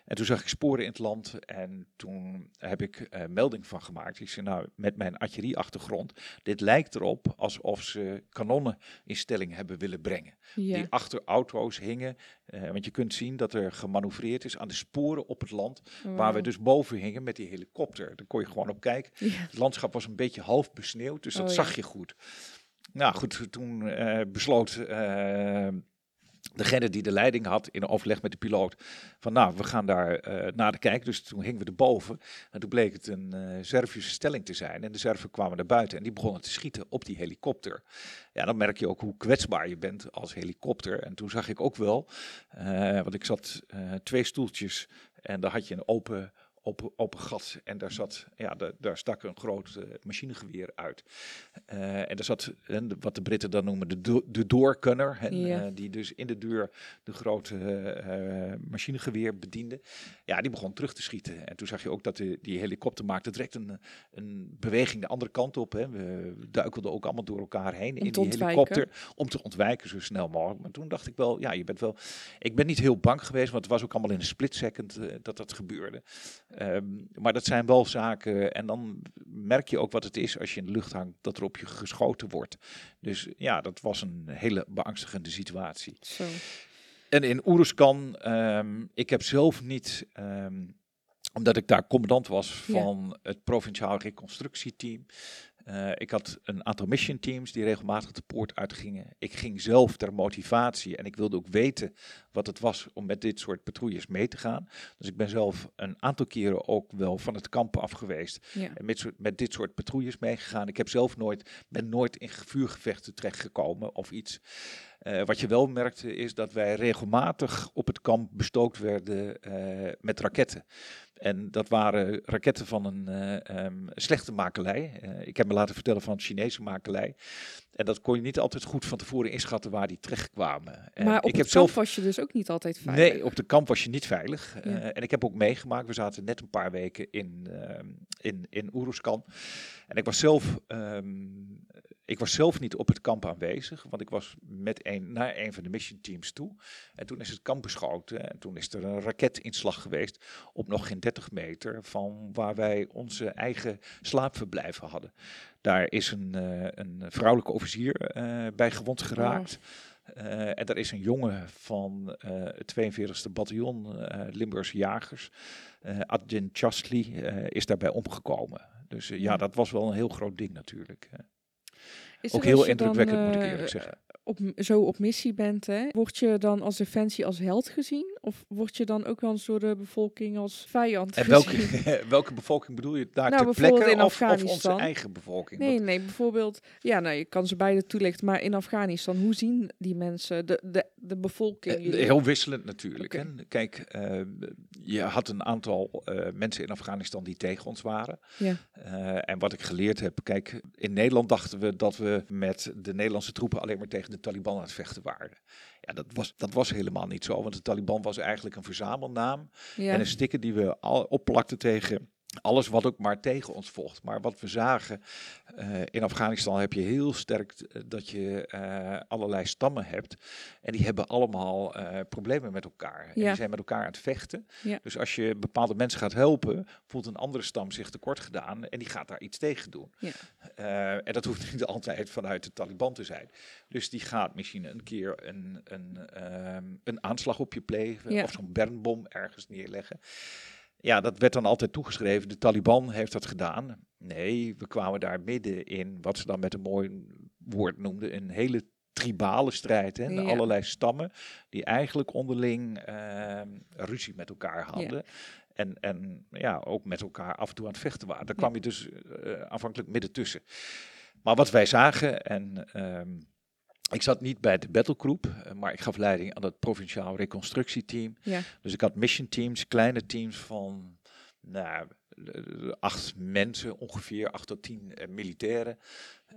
En toen zag ik sporen in het land en toen heb ik eh, melding van gemaakt. Ik zei, nou, met mijn artillerieachtergrond, dit lijkt erop alsof ze kanonnen in stelling hebben willen brengen Ja. die achter auto's hingen. Eh, want je kunt zien dat er gemanoeuvreerd is aan de sporen op het land, waar we dus boven hingen met die helikopter. Daar kon je gewoon op kijken. Ja. Het landschap was een beetje half besneeuwd, dus dat Oh, zag ja. je goed. Nou goed, toen eh, besloot eh, degene die de leiding had in overleg met de piloot van nou, we gaan daar uh, naar de kijken. Dus toen hingen we erboven en toen bleek het een Servische stelling te zijn. En de Serven kwamen naar buiten en die begonnen te schieten op die helikopter. Ja, dan merk je ook hoe kwetsbaar je bent als helikopter. En toen zag ik ook wel, want ik zat twee stoeltjes en daar had je een open open, open gat. En daar, zat, ja, de, daar stak een groot uh, machinegeweer uit. Uh, en daar zat en wat de Britten dan noemen de, do de doorkunner. En, ja. uh, die dus in de deur de grote machinegeweer bediende. Ja, die begon terug te schieten. En toen zag je ook dat de, die helikopter maakte direct een, een beweging de andere kant op. Hè. We duikelden ook allemaal door elkaar heen om in die helikopter. Om te ontwijken zo snel mogelijk. Maar toen dacht ik wel, ja, je bent wel... Ik ben niet heel bang geweest, want het was ook allemaal in een split second dat dat gebeurde. Um, maar dat zijn wel zaken. En dan merk je ook wat het is als je in de lucht hangt, dat er op je geschoten wordt. Dus ja, dat was een hele beangstigende situatie. Zo. En in Oeruzkan, um, ik heb zelf niet. Um, omdat ik daar commandant was van ja. het provinciaal reconstructieteam. Uh, ik had een aantal mission teams die regelmatig de poort uitgingen. Ik ging zelf ter motivatie en ik wilde ook weten wat het was om met dit soort patrouilles mee te gaan. Dus ik ben zelf een aantal keren ook wel van het kamp af geweest. Ja. En met, met, dit soort patrouilles meegegaan. Ik heb zelf nooit, ben nooit in vuurgevechten terechtgekomen of iets. Uh, wat je wel merkte is dat wij regelmatig op het kamp bestookt werden uh, met raketten. En dat waren raketten van een uh, um, slechte makelij. Uh, ik heb me laten vertellen van Chinese makelij. En dat kon je niet altijd goed van tevoren inschatten waar die terecht kwamen. Maar op ik heb kamp zelf... was je dus ook niet altijd veilig? Nee, op de kamp was je niet veilig. Ja. Uh, en ik heb ook meegemaakt, we zaten net een paar weken in, in, in Oeruzkan. En ik was zelf um, ik was zelf niet op het kamp aanwezig, want ik was met een, naar een van de mission teams toe. En toen is het kamp beschoten en toen is er een raketinslag geweest op nog geen 30 meter van waar wij onze eigen slaapverblijven hadden. Daar is een, uh, een vrouwelijke officier uh, bij gewond geraakt. Oh. Uh, en daar is een jongen van het 42e bataljon Limburgse jagers, Adjin Chastli, is daarbij omgekomen. Dus ja, dat was wel een heel groot ding natuurlijk. Ook heel indrukwekkend, dan, moet ik eerlijk zeggen. Op, zo op missie bent, hè, word je dan als Defensie als held gezien? Of word je dan ook wel eens door de bevolking als vijand en welke, welke bevolking bedoel je? Daar nou, ter plekke in of, of, onze eigen bevolking? Nee, nee, bijvoorbeeld... Ja, nou, je kan ze beide toelichten. Maar in Afghanistan, hoe zien die mensen, de, de, de bevolking? Uh, heel wisselend natuurlijk. Okay. Hè? Kijk, uh, je had een aantal uh, mensen in Afghanistan die tegen ons waren. Ja. en wat ik geleerd heb... Kijk, in Nederland dachten we dat we met de Nederlandse troepen alleen maar tegen de Taliban aan het vechten waren. Ja, dat was, dat was helemaal niet zo, want de Taliban was eigenlijk een verzamelnaam ja. en een sticker die we al opplakten tegen alles wat ook maar tegen ons vocht. Maar wat we zagen uh, in Afghanistan heb je heel sterk dat je uh, allerlei stammen hebt. En die hebben allemaal uh, problemen met elkaar. Ja. En die zijn met elkaar aan het vechten. Ja. Dus als je bepaalde mensen gaat helpen, voelt een andere stam zich tekort gedaan. En die gaat daar iets tegen doen. Ja. en dat hoeft niet altijd vanuit de Taliban te zijn. Dus die gaat misschien een keer een, een, um, een aanslag op je plegen. Of zo'n bernbom ergens neerleggen. Ja, dat werd dan altijd toegeschreven. De Taliban heeft dat gedaan. Nee, we kwamen daar midden in wat ze dan met een mooi woord noemden: een hele tribale strijd. Hè? Ja. Allerlei stammen die eigenlijk onderling uh, ruzie met elkaar hadden. Ja. En, en ja, ook met elkaar af en toe aan het vechten waren. Daar kwam je dus uh, aanvankelijk midden tussen. Maar wat wij zagen, en uh, ik zat niet bij de battlegroep, maar ik gaf leiding aan het provinciaal reconstructieteam. Ja. Dus ik had mission teams, kleine teams van nou, acht mensen, ongeveer acht tot tien uh, militairen.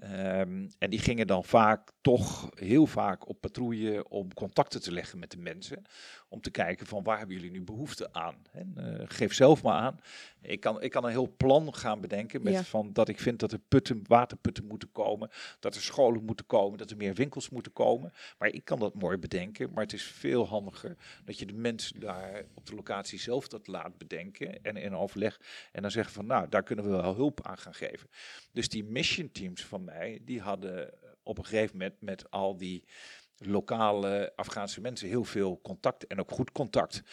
Um, en die gingen dan vaak, toch heel vaak op patrouille om contacten te leggen met de mensen. Om te kijken van waar hebben jullie nu behoefte aan. En, uh, geef zelf maar aan. Ik kan, ik kan een heel plan gaan bedenken met Ja. van dat ik vind dat er putten, waterputten moeten komen. Dat er scholen moeten komen, dat er meer winkels moeten komen. Maar ik kan dat mooi bedenken. Maar het is veel handiger dat je de mensen daar op de locatie zelf dat laat bedenken. En in overleg. En dan zeggen van nou, daar kunnen we wel hulp aan gaan geven. Dus die mission teams van mij, die hadden op een gegeven moment met al die lokale Afghaanse mensen heel veel contact en ook goed contact.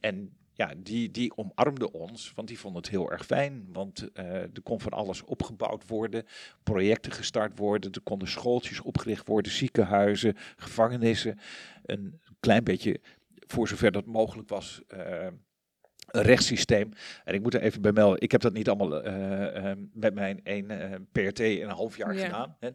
En ja, die, die omarmden ons, want die vonden het heel erg fijn. Want uh, er kon van alles opgebouwd worden, projecten gestart worden, er konden schooltjes opgericht worden, ziekenhuizen, gevangenissen. Een klein beetje, voor zover dat mogelijk was, een rechtssysteem. En ik moet er even bij melden, ik heb dat niet allemaal uh, uh, met mijn één uh, PRT in een half jaar Ja. gedaan. Hè.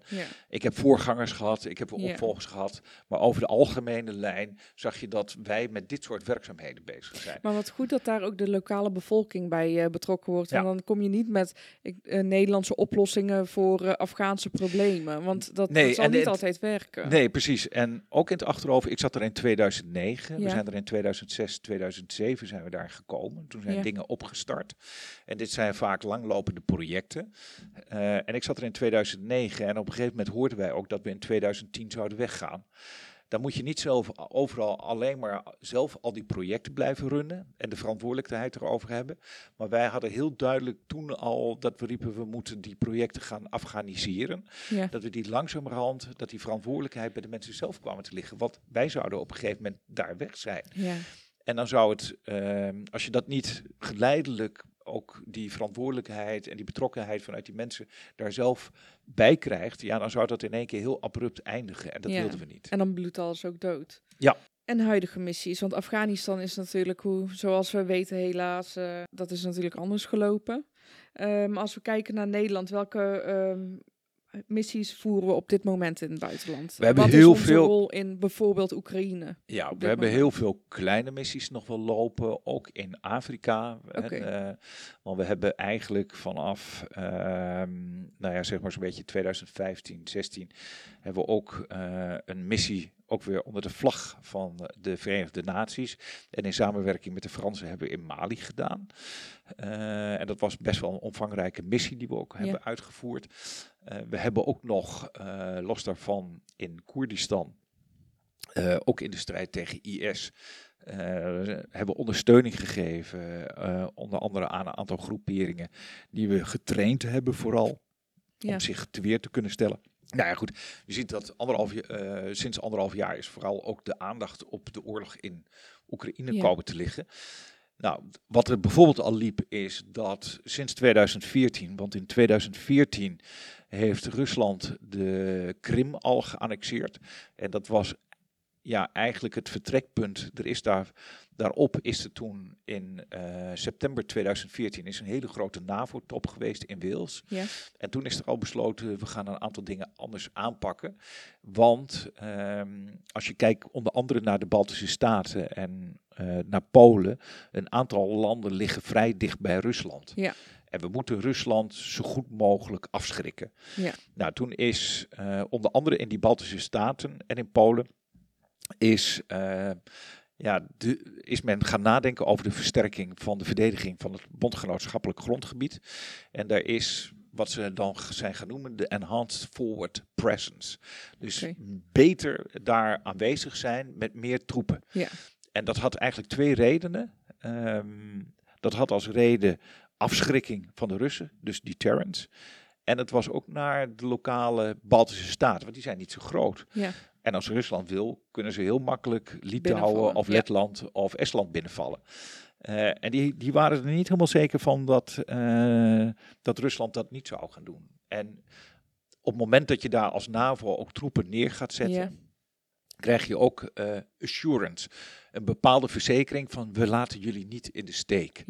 Ik heb voorgangers gehad, ik heb opvolgers gehad. Maar over de algemene lijn zag je dat wij met dit soort werkzaamheden bezig zijn. Maar wat goed dat daar ook de lokale bevolking bij eh, betrokken wordt. Ja. Want dan kom je niet met ik, eh, Nederlandse oplossingen voor eh, Afghaanse problemen. Want dat, Nee, dat zal en niet altijd werken. Nee, precies. En ook in het achterhoofd, ik zat er in 2009. We zijn er in 2006, 2007 zijn we daar gekomen. Toen zijn Ja. dingen opgestart. En dit zijn vaak langlopende projecten. Eh, en ik zat er in 2009 en op een gegeven moment hoorden wij ook dat we in 2010 zouden weggaan. Dan moet je niet zelf overal alleen maar zelf al die projecten blijven runnen en de verantwoordelijkheid erover hebben. Maar wij hadden heel duidelijk toen al dat we riepen we moeten die projecten gaan afghaniseren Ja. dat we die langzamerhand, dat die verantwoordelijkheid bij de mensen zelf kwamen te liggen. Want wij zouden op een gegeven moment daar weg zijn. Ja. En dan zou het, ehm, als je dat niet geleidelijk ook die verantwoordelijkheid en die betrokkenheid vanuit die mensen daar zelf bij krijgt, ja, dan zou dat in één keer heel abrupt eindigen. En dat Ja. wilden we niet. En dan bloedt alles ook dood. Ja. En huidige missies. Want Afghanistan is natuurlijk, hoe, zoals we weten helaas, eh, dat is natuurlijk anders gelopen. Ehm, als we kijken naar Nederland, welke ehm, missies voeren we op dit moment in het buitenland? We hebben Wat heel is onze veel- rol in bijvoorbeeld Oekraïne? Ja, we hebben moment. heel veel kleine missies nog wel lopen, ook in Afrika. Oké. eh, want we hebben eigenlijk vanaf, ehm, nou ja, zeg maar zo'n beetje 2015, 16, hebben we ook eh, een missie, ook weer onder de vlag van de Verenigde Naties. En in samenwerking met de Fransen hebben we in Mali gedaan. Eh, en dat was best wel een omvangrijke missie die we ook hebben uitgevoerd. Eh, we hebben ook nog, los daarvan, in Koerdistan ook in de strijd tegen IS. hebben we ondersteuning gegeven, onder andere aan een aantal groeperingen die we getraind hebben vooral, Ja. om zich te weer te kunnen stellen. Nou ja, goed. Je ziet dat anderhalf, eh, sinds anderhalf jaar is vooral ook de aandacht op de oorlog in Oekraïne Ja. komen te liggen. Nou, wat er bijvoorbeeld al liep is dat sinds 2014, want in 2014 heeft Rusland de Krim al geannexeerd. En dat was ja, eigenlijk het vertrekpunt. Er is daar, daarop is er toen in eh, september 2014 is een hele grote NAVO-top geweest in Wales. Ja. En toen is er al besloten, we gaan een aantal dingen anders aanpakken. Want ehm, als je kijkt onder andere naar de Baltische Staten en eh, naar Polen, een aantal landen liggen vrij dicht bij Rusland. Ja. En we moeten Rusland zo goed mogelijk afschrikken. Ja. Nou, toen is eh, onder andere in die Baltische Staten en in Polen is, eh, ja, de, is men gaan nadenken over de versterking van de verdediging van het bondgenootschappelijk grondgebied. En daar is wat ze dan zijn gaan noemen de enhanced forward presence. Dus beter daar aanwezig zijn met meer troepen. Ja. En dat had eigenlijk twee redenen. Ehm, dat had als reden afschrikking van de Russen, dus deterrence. En het was ook naar de lokale Baltische staten, want die zijn niet zo groot. Ja. En als Rusland wil, kunnen ze heel makkelijk Litouwen of ja. Letland of Estland binnenvallen. Eh, en die, die waren er niet helemaal zeker van dat, eh, dat Rusland dat niet zou gaan doen. En op het moment dat je daar als NAVO ook troepen neer gaat zetten, Ja. krijg je ook eh, assurance. Een bepaalde verzekering van we laten jullie niet in de steek.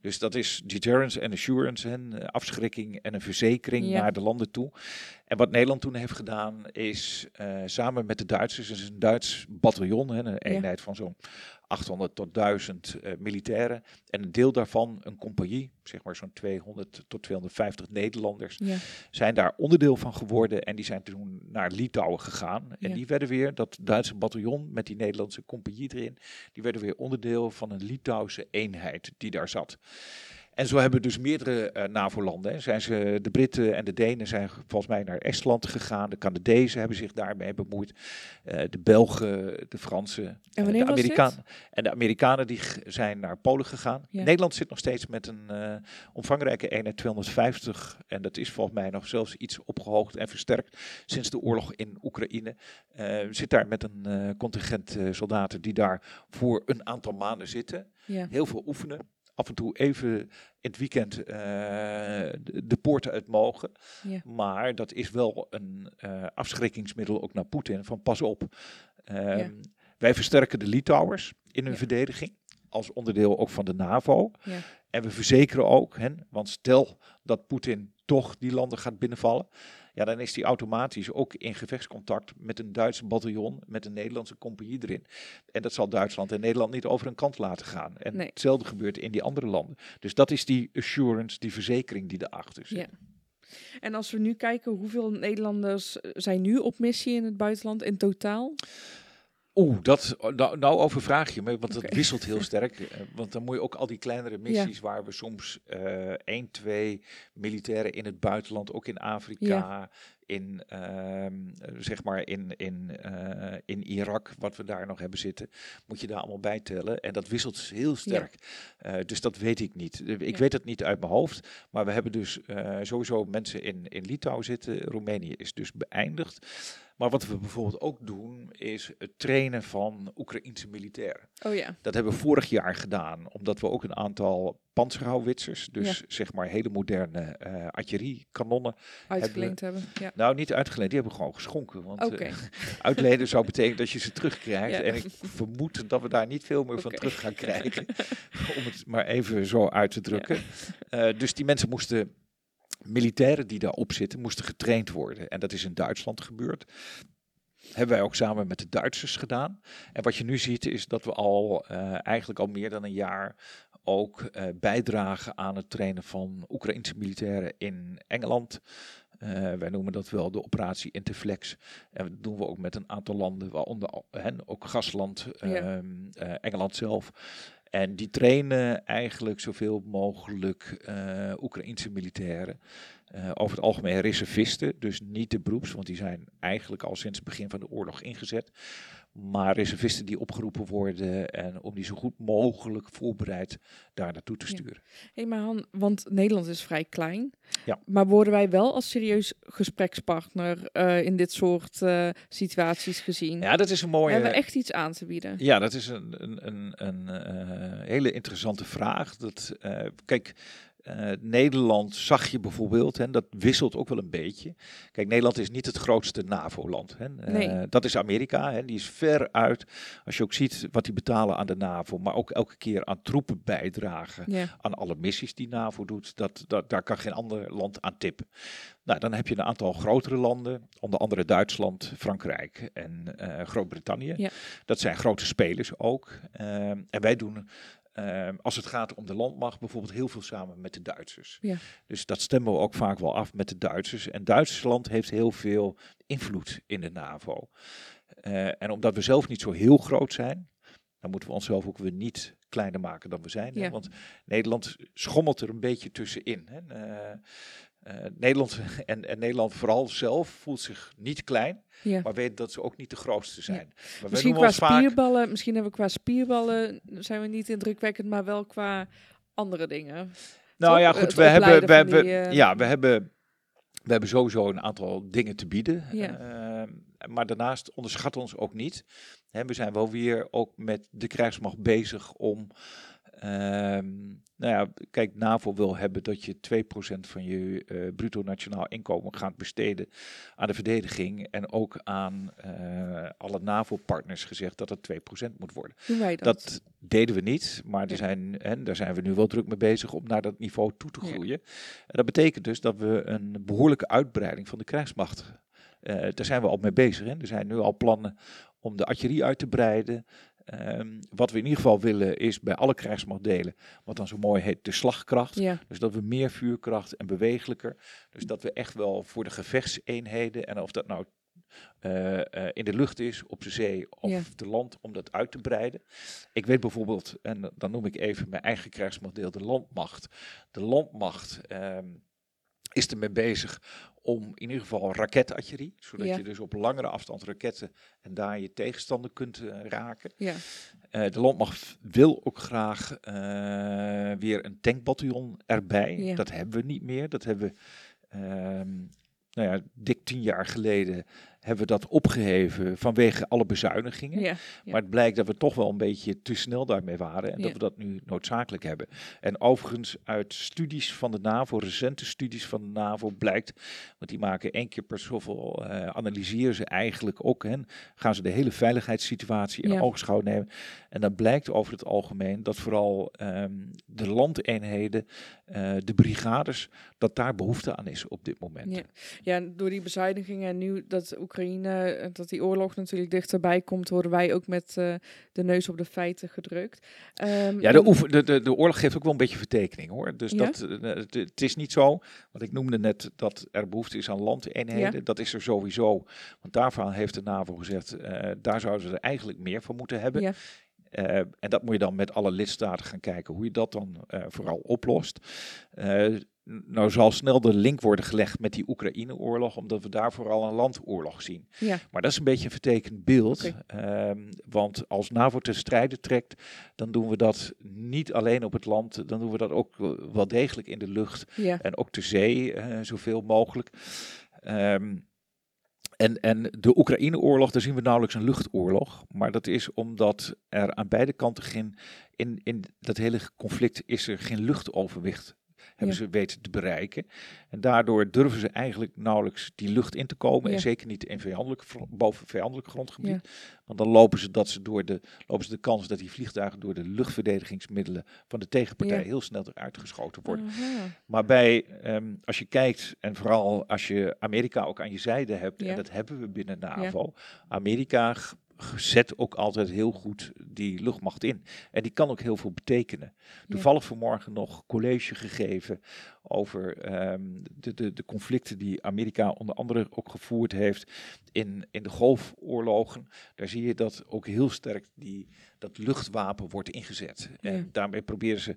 Dus dat is deterrence en assurance, en eh, afschrikking en een verzekering naar de landen toe. En wat Nederland toen heeft gedaan is eh, samen met de Duitsers, is een Duits bataljon, hè, een eenheid van zo'n 800 tot 1000 eh, militairen. En een deel daarvan, een compagnie, zeg maar zo'n 200 tot 250 Nederlanders, Ja. zijn daar onderdeel van geworden. En die zijn toen naar Litouwen gegaan. En Ja. die werden weer, dat Duitse bataljon met die Nederlandse compagnie erin, die werden weer onderdeel van een Litouwse eenheid die daar zat. En zo hebben dus meerdere eh, NAVO-landen. Zijn ze, de Britten en de Denen zijn volgens mij naar Estland gegaan. De Canadezen hebben zich daarmee bemoeid. Eh, de Belgen, de Fransen. En de? Amerikanen. En de Amerikanen die zijn naar Polen gegaan. Ja. Nederland zit nog steeds met een eh, omvangrijke eenheid 250. En dat is volgens mij nog zelfs iets opgehoogd en versterkt sinds de oorlog in Oekraïne. Zit daar met een contingent soldaten die daar voor een aantal maanden zitten. Ja. Heel veel oefenen. Af en toe even in het weekend eh, de, poorten uit mogen. Ja. Maar dat is wel een eh, afschrikkingsmiddel ook naar Poetin. Van pas op. Ehm, wij versterken de Litouwers in hun Ja. verdediging. Als onderdeel ook van de NAVO. Ja. En we verzekeren ook, hè, want stel dat Poetin toch die landen gaat binnenvallen. Ja, dan is die automatisch ook in gevechtscontact met een Duitse bataljon, met een Nederlandse compagnie erin. En dat zal Duitsland en Nederland niet over een kant laten gaan. En Nee. hetzelfde gebeurt in die andere landen. Dus dat is die assurance, die verzekering die erachter zit. Ja. En als we nu kijken, hoeveel Nederlanders zijn nu op missie in het buitenland in totaal? Oeh, dat, nou, nou overvraag je me, want dat wisselt heel sterk. eh, Want dan moet je ook al die kleinere missies waar we soms eh één, twee militairen in het buitenland, ook in Afrika, in, ehm, eh, zeg maar in, in, eh, in Irak, wat we daar nog hebben zitten, moet je daar allemaal bij tellen. En dat wisselt heel sterk. Eh, dus dat weet ik niet. Eh, Ik Ja. weet het niet uit mijn hoofd, maar we hebben dus sowieso mensen in, in Litouwen zitten. Roemenië is dus beëindigd. Maar wat we bijvoorbeeld ook doen, is het trainen van Oekraïense militairen. Oh ja, Dat hebben we vorig jaar gedaan, omdat we ook een aantal panzerhouwitsers, dus zeg maar hele moderne eh artilleriekanonnen, uitgeleend hebben. Ja. nou niet uitgeleend, die hebben we gewoon geschonken. Want eh, uitlenen zou betekenen dat je ze terugkrijgt. Ja. En ik vermoed dat we daar niet veel meer van terug gaan krijgen, om het maar even zo uit te drukken. Eh, dus die mensen moesten militairen die daarop zitten, moesten getraind worden. En dat is in Duitsland gebeurd. Hebben wij ook samen met de Duitsers gedaan. En wat je nu ziet is dat we al eigenlijk al meer dan een jaar ook eh, bijdragen aan het trainen van Oekraïnse militairen in Engeland. Eh, wij noemen dat wel de operatie Interflex. En dat doen we ook met een aantal landen, waaronder hen, ook Gasland, Ja. ehm, eh, Engeland zelf. En die trainen eigenlijk zoveel mogelijk eh Oekraïnse militairen. Over het algemeen reservisten, dus niet de beroeps, want die zijn eigenlijk al sinds het begin van de oorlog ingezet. Maar reservisten die opgeroepen worden en om die zo goed mogelijk voorbereid daar naartoe te Ja. sturen. hey, maar Han, want Nederland is vrij klein. Ja. Maar worden wij wel als serieus gesprekspartner eh, in dit soort eh, situaties gezien? Ja, dat is een mooie. Hebben we echt iets aan te bieden? Ja, dat is een, een, een, een eh, hele interessante vraag. Dat, kijk, eh, Nederland zag je bijvoorbeeld, en dat wisselt ook wel een beetje. Kijk, Nederland is niet het grootste NAVO-land. Hè. Eh, dat is Amerika, hè. die is ver uit. Als je ook ziet wat die betalen aan de NAVO, maar ook elke keer aan troepen bijdragen Ja, aan alle missies die NAVO doet, dat, dat, daar kan geen ander land aan tippen. Nou, dan heb je een aantal grotere landen, onder andere Duitsland, Frankrijk en eh, Groot-Brittannië. Ja. Dat zijn grote spelers ook. En wij doen, ehm, als het gaat om de landmacht, bijvoorbeeld heel veel samen met de Duitsers. Ja. Dus dat stemmen we ook vaak wel af met de Duitsers. En Duitsland heeft heel veel invloed in de NAVO. Eh, en omdat we zelf niet zo heel groot zijn, dan moeten we onszelf ook weer niet kleiner maken dan we zijn. hè. Ja. Want Nederland schommelt er een beetje tussenin. Hè. Eh, Nederland en, en Nederland vooral zelf voelt zich niet klein, ja. maar weet dat ze ook niet de grootste zijn. Maar wij Misschien qua vaak- spierballen, misschien hebben we qua spierballen zijn we niet indrukwekkend, maar wel qua andere dingen. Nou Toch? ja, Het goed, we hebben, we hebben, die, eh, ja, we hebben, we hebben sowieso een aantal dingen te bieden. Ja. Maar daarnaast onderschat ons ook niet. Hè, we zijn wel weer ook met de krijgsmacht bezig om. Ehm, nou ja, kijk, NAVO wil hebben dat je 2% van je eh, bruto nationaal inkomen gaat besteden aan de verdediging. En ook aan eh, alle NAVO-partners gezegd dat het 2% moet worden. Dat? Dat deden we niet, maar er zijn, en daar zijn we nu wel druk mee bezig om naar dat niveau toe te Ja. groeien. En dat betekent dus dat we een behoorlijke uitbreiding van de krijgsmacht, eh daar zijn we al mee bezig. Hè. Er zijn nu al plannen om de artillerie uit te breiden. Ehm, wat we in ieder geval willen is bij alle krijgsmachtdelen, wat dan zo mooi heet, de slagkracht. Ja, Dus dat we meer vuurkracht en bewegelijker. Dus dat we echt wel voor de gevechtseenheden, en of dat nou eh, eh, in de lucht is, op de zee of Ja. de land, om dat uit te breiden. Ik weet bijvoorbeeld, en dan noem ik even mijn eigen krijgsmachtdeel, de landmacht. De landmacht ehm, is ermee bezig om in ieder geval raketartillerie, zodat Ja. je dus op langere afstand raketten en daar je tegenstander kunt eh, raken. ja. Eh, de landmacht wil ook graag eh, weer een tankbataljon erbij. Ja. Dat hebben we niet meer. Dat hebben we, ehm, nou ja, dik tien jaar geleden hebben we dat opgeheven vanwege alle bezuinigingen. Ja, ja. Maar het blijkt dat we toch wel een beetje te snel daarmee waren en Ja. dat we dat nu noodzakelijk hebben. En overigens uit studies van de NAVO, recente studies van de NAVO, blijkt, want die maken één keer per zoveel, eh analyseren ze eigenlijk ook, hè, gaan ze de hele veiligheidssituatie in oogschouw nemen. En dan blijkt over het algemeen dat vooral ehm, de landeenheden, eh, de brigades, dat daar behoefte aan is op dit moment. Ja. Ja, en door die bezuinigingen en nu dat Oekraïne, eh, dat die oorlog natuurlijk dichterbij komt, worden wij ook met eh, de neus op de feiten gedrukt. Ehm, Ja, de, oefen, de, de, de oorlog geeft ook wel een beetje vertekening hoor. Dus Ja? dat, eh, het, is niet zo, wat ik noemde net, dat er behoefte is aan landeenheden. Ja. Dat is er sowieso. Want daarvan heeft de NAVO gezegd, daar zouden ze er eigenlijk meer van moeten hebben. Ja. En dat moet je dan met alle lidstaten gaan kijken hoe je dat dan vooral oplost. Nou zal snel de link worden gelegd met die Oekraïne-oorlog, omdat we daar vooral een landoorlog zien. Ja. Maar dat is een beetje een vertekend beeld. Ehm, want als NAVO te strijden trekt, dan doen we dat niet alleen op het land, dan doen we dat ook eh, wel degelijk in de lucht ja. en ook de zee, eh, zoveel mogelijk. Ehm, en, en de Oekraïne-oorlog, daar zien we nauwelijks een luchtoorlog. Maar dat is omdat er aan beide kanten geen, in, in dat hele conflict is er geen luchtoverwicht hebben Ja. ze weten te bereiken. En daardoor durven ze eigenlijk nauwelijks die lucht in te komen. Ja. En zeker niet in vijandelijk, boven vijandelijk grondgebied. Ja. Want dan lopen ze, dat ze door de, lopen ze de kans dat die vliegtuigen door de luchtverdedigingsmiddelen van de tegenpartij heel snel eruit geschoten worden. Maar bij, ehm, als je kijkt, en vooral als je Amerika ook aan je zijde hebt, en dat hebben we binnen NAVO, Amerika zet ook altijd heel goed die luchtmacht in. En die kan ook heel veel betekenen. Toevallig vanmorgen nog college gegeven over ehm, de, de, de conflicten die Amerika onder andere ook gevoerd heeft in, in de golfoorlogen. Daar zie je dat ook heel sterk die, dat luchtwapen wordt ingezet. Ja. En daarmee proberen ze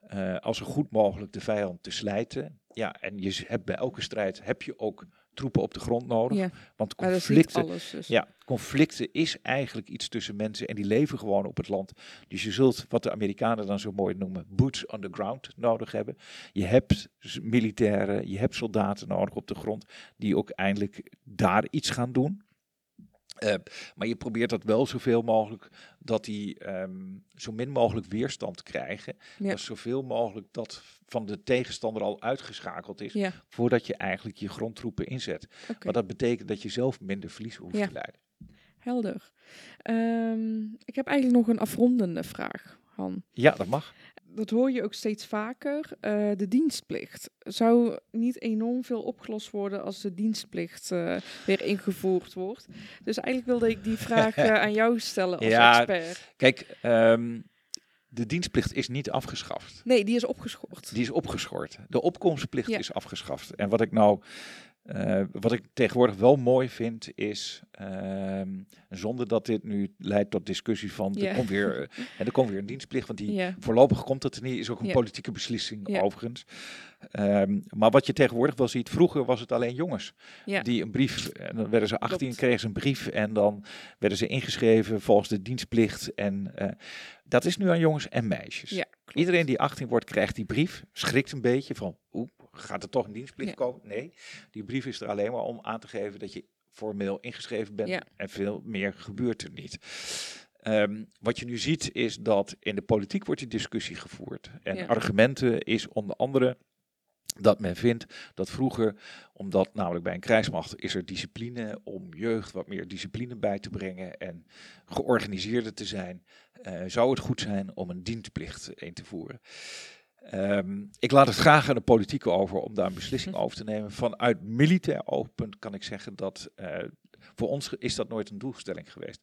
eh, als zo goed mogelijk de vijand te slijten. Ja, en je hebt bij elke strijd heb je ook troepen op de grond nodig. Ja, Want conflicten, alles. Dus. ja, conflicten is eigenlijk iets tussen mensen en die leven gewoon op het land. Dus je zult, wat de Amerikanen dan zo mooi noemen, boots on the ground nodig hebben. Je hebt militairen, je hebt soldaten nodig op de grond die ook eindelijk daar iets gaan doen. Eh, maar je probeert dat wel zoveel mogelijk dat die ehm, zo min mogelijk weerstand krijgen. Ja. Dat zoveel mogelijk dat van de tegenstander al uitgeschakeld is Ja, voordat je eigenlijk je grondtroepen inzet. oké. Maar dat betekent dat je zelf minder verlies hoeft Ja. te leiden. Helder. Ehm, ik heb eigenlijk nog een afrondende vraag, Han. Ja, dat mag. Dat hoor je ook steeds vaker. eh, de dienstplicht. Zou niet enorm veel opgelost worden als de dienstplicht eh, weer ingevoerd wordt? Dus eigenlijk wilde ik die vraag eh, aan jou stellen als Ja. expert. Kijk, ehm, de dienstplicht is niet afgeschaft. Nee, die is opgeschort. Die is opgeschort. De opkomstplicht Ja. is afgeschaft. En wat ik nou, eh, wat ik tegenwoordig wel mooi vind, is, ehm, zonder dat dit nu leidt tot discussie van, Ja. er, komt weer, eh, en er komt weer een dienstplicht, want die voorlopig komt dat er niet, is ook een politieke beslissing overigens. Ehm, maar wat je tegenwoordig wel ziet, vroeger was het alleen jongens die een brief, en dan werden ze 18, Klopt. kregen ze een brief en dan werden ze ingeschreven volgens de dienstplicht. En eh, dat is nu aan jongens en meisjes. Iedereen die 18 wordt, krijgt die brief, schrikt een beetje van, oeh, gaat er toch een dienstplicht Ja. komen? Nee, die brief is er alleen maar om aan te geven dat je formeel ingeschreven bent Ja. en veel meer gebeurt er niet. Ehm, wat je nu ziet is dat in de politiek wordt die discussie gevoerd. En Ja. argumenten is onder andere dat men vindt dat vroeger, omdat namelijk bij een krijgsmacht is er discipline om jeugd wat meer discipline bij te brengen en georganiseerder te zijn, eh, zou het goed zijn om een dienstplicht in te voeren. Ehm, ik laat het graag aan de politiek over om daar een beslissing over te nemen. Vanuit militair oogpunt kan ik zeggen dat eh, voor ons is dat nooit een doelstelling geweest.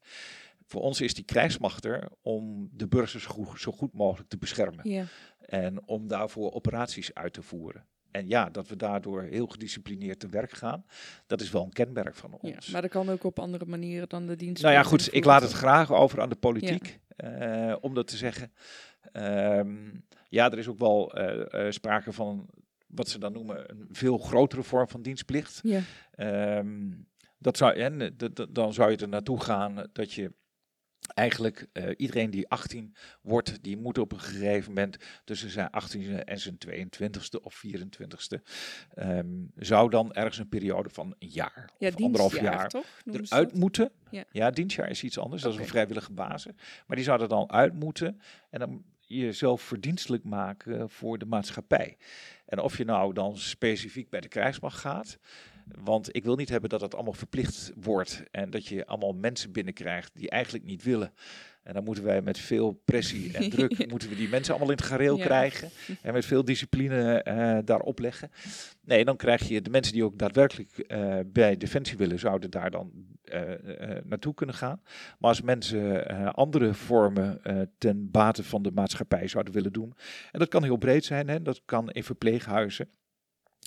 Voor ons is die krijgsmacht er om de burgers zo goed, mogelijk te beschermen. Ja, En om daarvoor operaties uit te voeren. En ja, dat we daardoor heel gedisciplineerd te werk gaan, dat is wel een kenmerk van ja, ons. maar dat kan ook op andere manieren dan de dienst. nou ja, goed, ik laat het graag over aan de politiek, eh, om dat te zeggen. Ehm, ja, er is ook wel eh, eh, sprake van wat ze dan noemen een veel grotere vorm van dienstplicht. Ja, Ehm, dat zou, en, d- dan zou je er naartoe gaan dat je eigenlijk uh, iedereen die 18 wordt, die moet op een gegeven moment tussen zijn 18e en zijn 22e of 24e, um, zou dan ergens een periode van een jaar ja, of anderhalf jaar toch? eruit moeten. Ja. ja. dienstjaar is iets anders, dat is een vrijwillige basis. Maar die zou er dan uit moeten en dan jezelf verdienstelijk maken voor de maatschappij. En of je nou dan specifiek bij de krijgsmacht gaat, want ik wil niet hebben dat het allemaal verplicht wordt en dat je allemaal mensen binnenkrijgt die eigenlijk niet willen. En dan moeten wij met veel pressie en druk, moeten we die mensen allemaal in het gareel krijgen. En met veel discipline uh, daarop leggen. Nee, dan krijg je de mensen die ook daadwerkelijk uh, bij Defensie willen, zouden daar dan uh, naartoe kunnen gaan. Maar als mensen andere vormen ten bate van de maatschappij zouden willen doen. En dat kan heel breed zijn, hè? dat kan in verpleeghuizen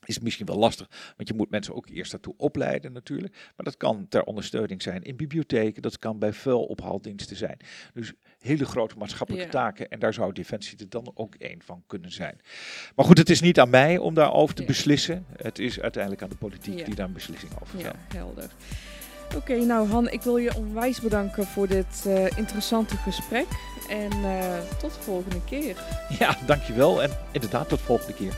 is misschien wel lastig, want je moet mensen ook eerst daartoe opleiden natuurlijk. Maar dat kan ter ondersteuning zijn in bibliotheken, dat kan bij vuilophaaldiensten zijn. Dus hele grote maatschappelijke taken en daar zou Defensie er dan ook één van kunnen zijn. Maar goed, het is niet aan mij om daarover te beslissen. Het is uiteindelijk aan de politiek die daar een beslissing over Ja, helder. Oké, nou Han, ik wil je onwijs bedanken voor dit uh, interessante gesprek. En uh, tot de volgende keer. Ja, dankjewel. En inderdaad, tot de volgende keer.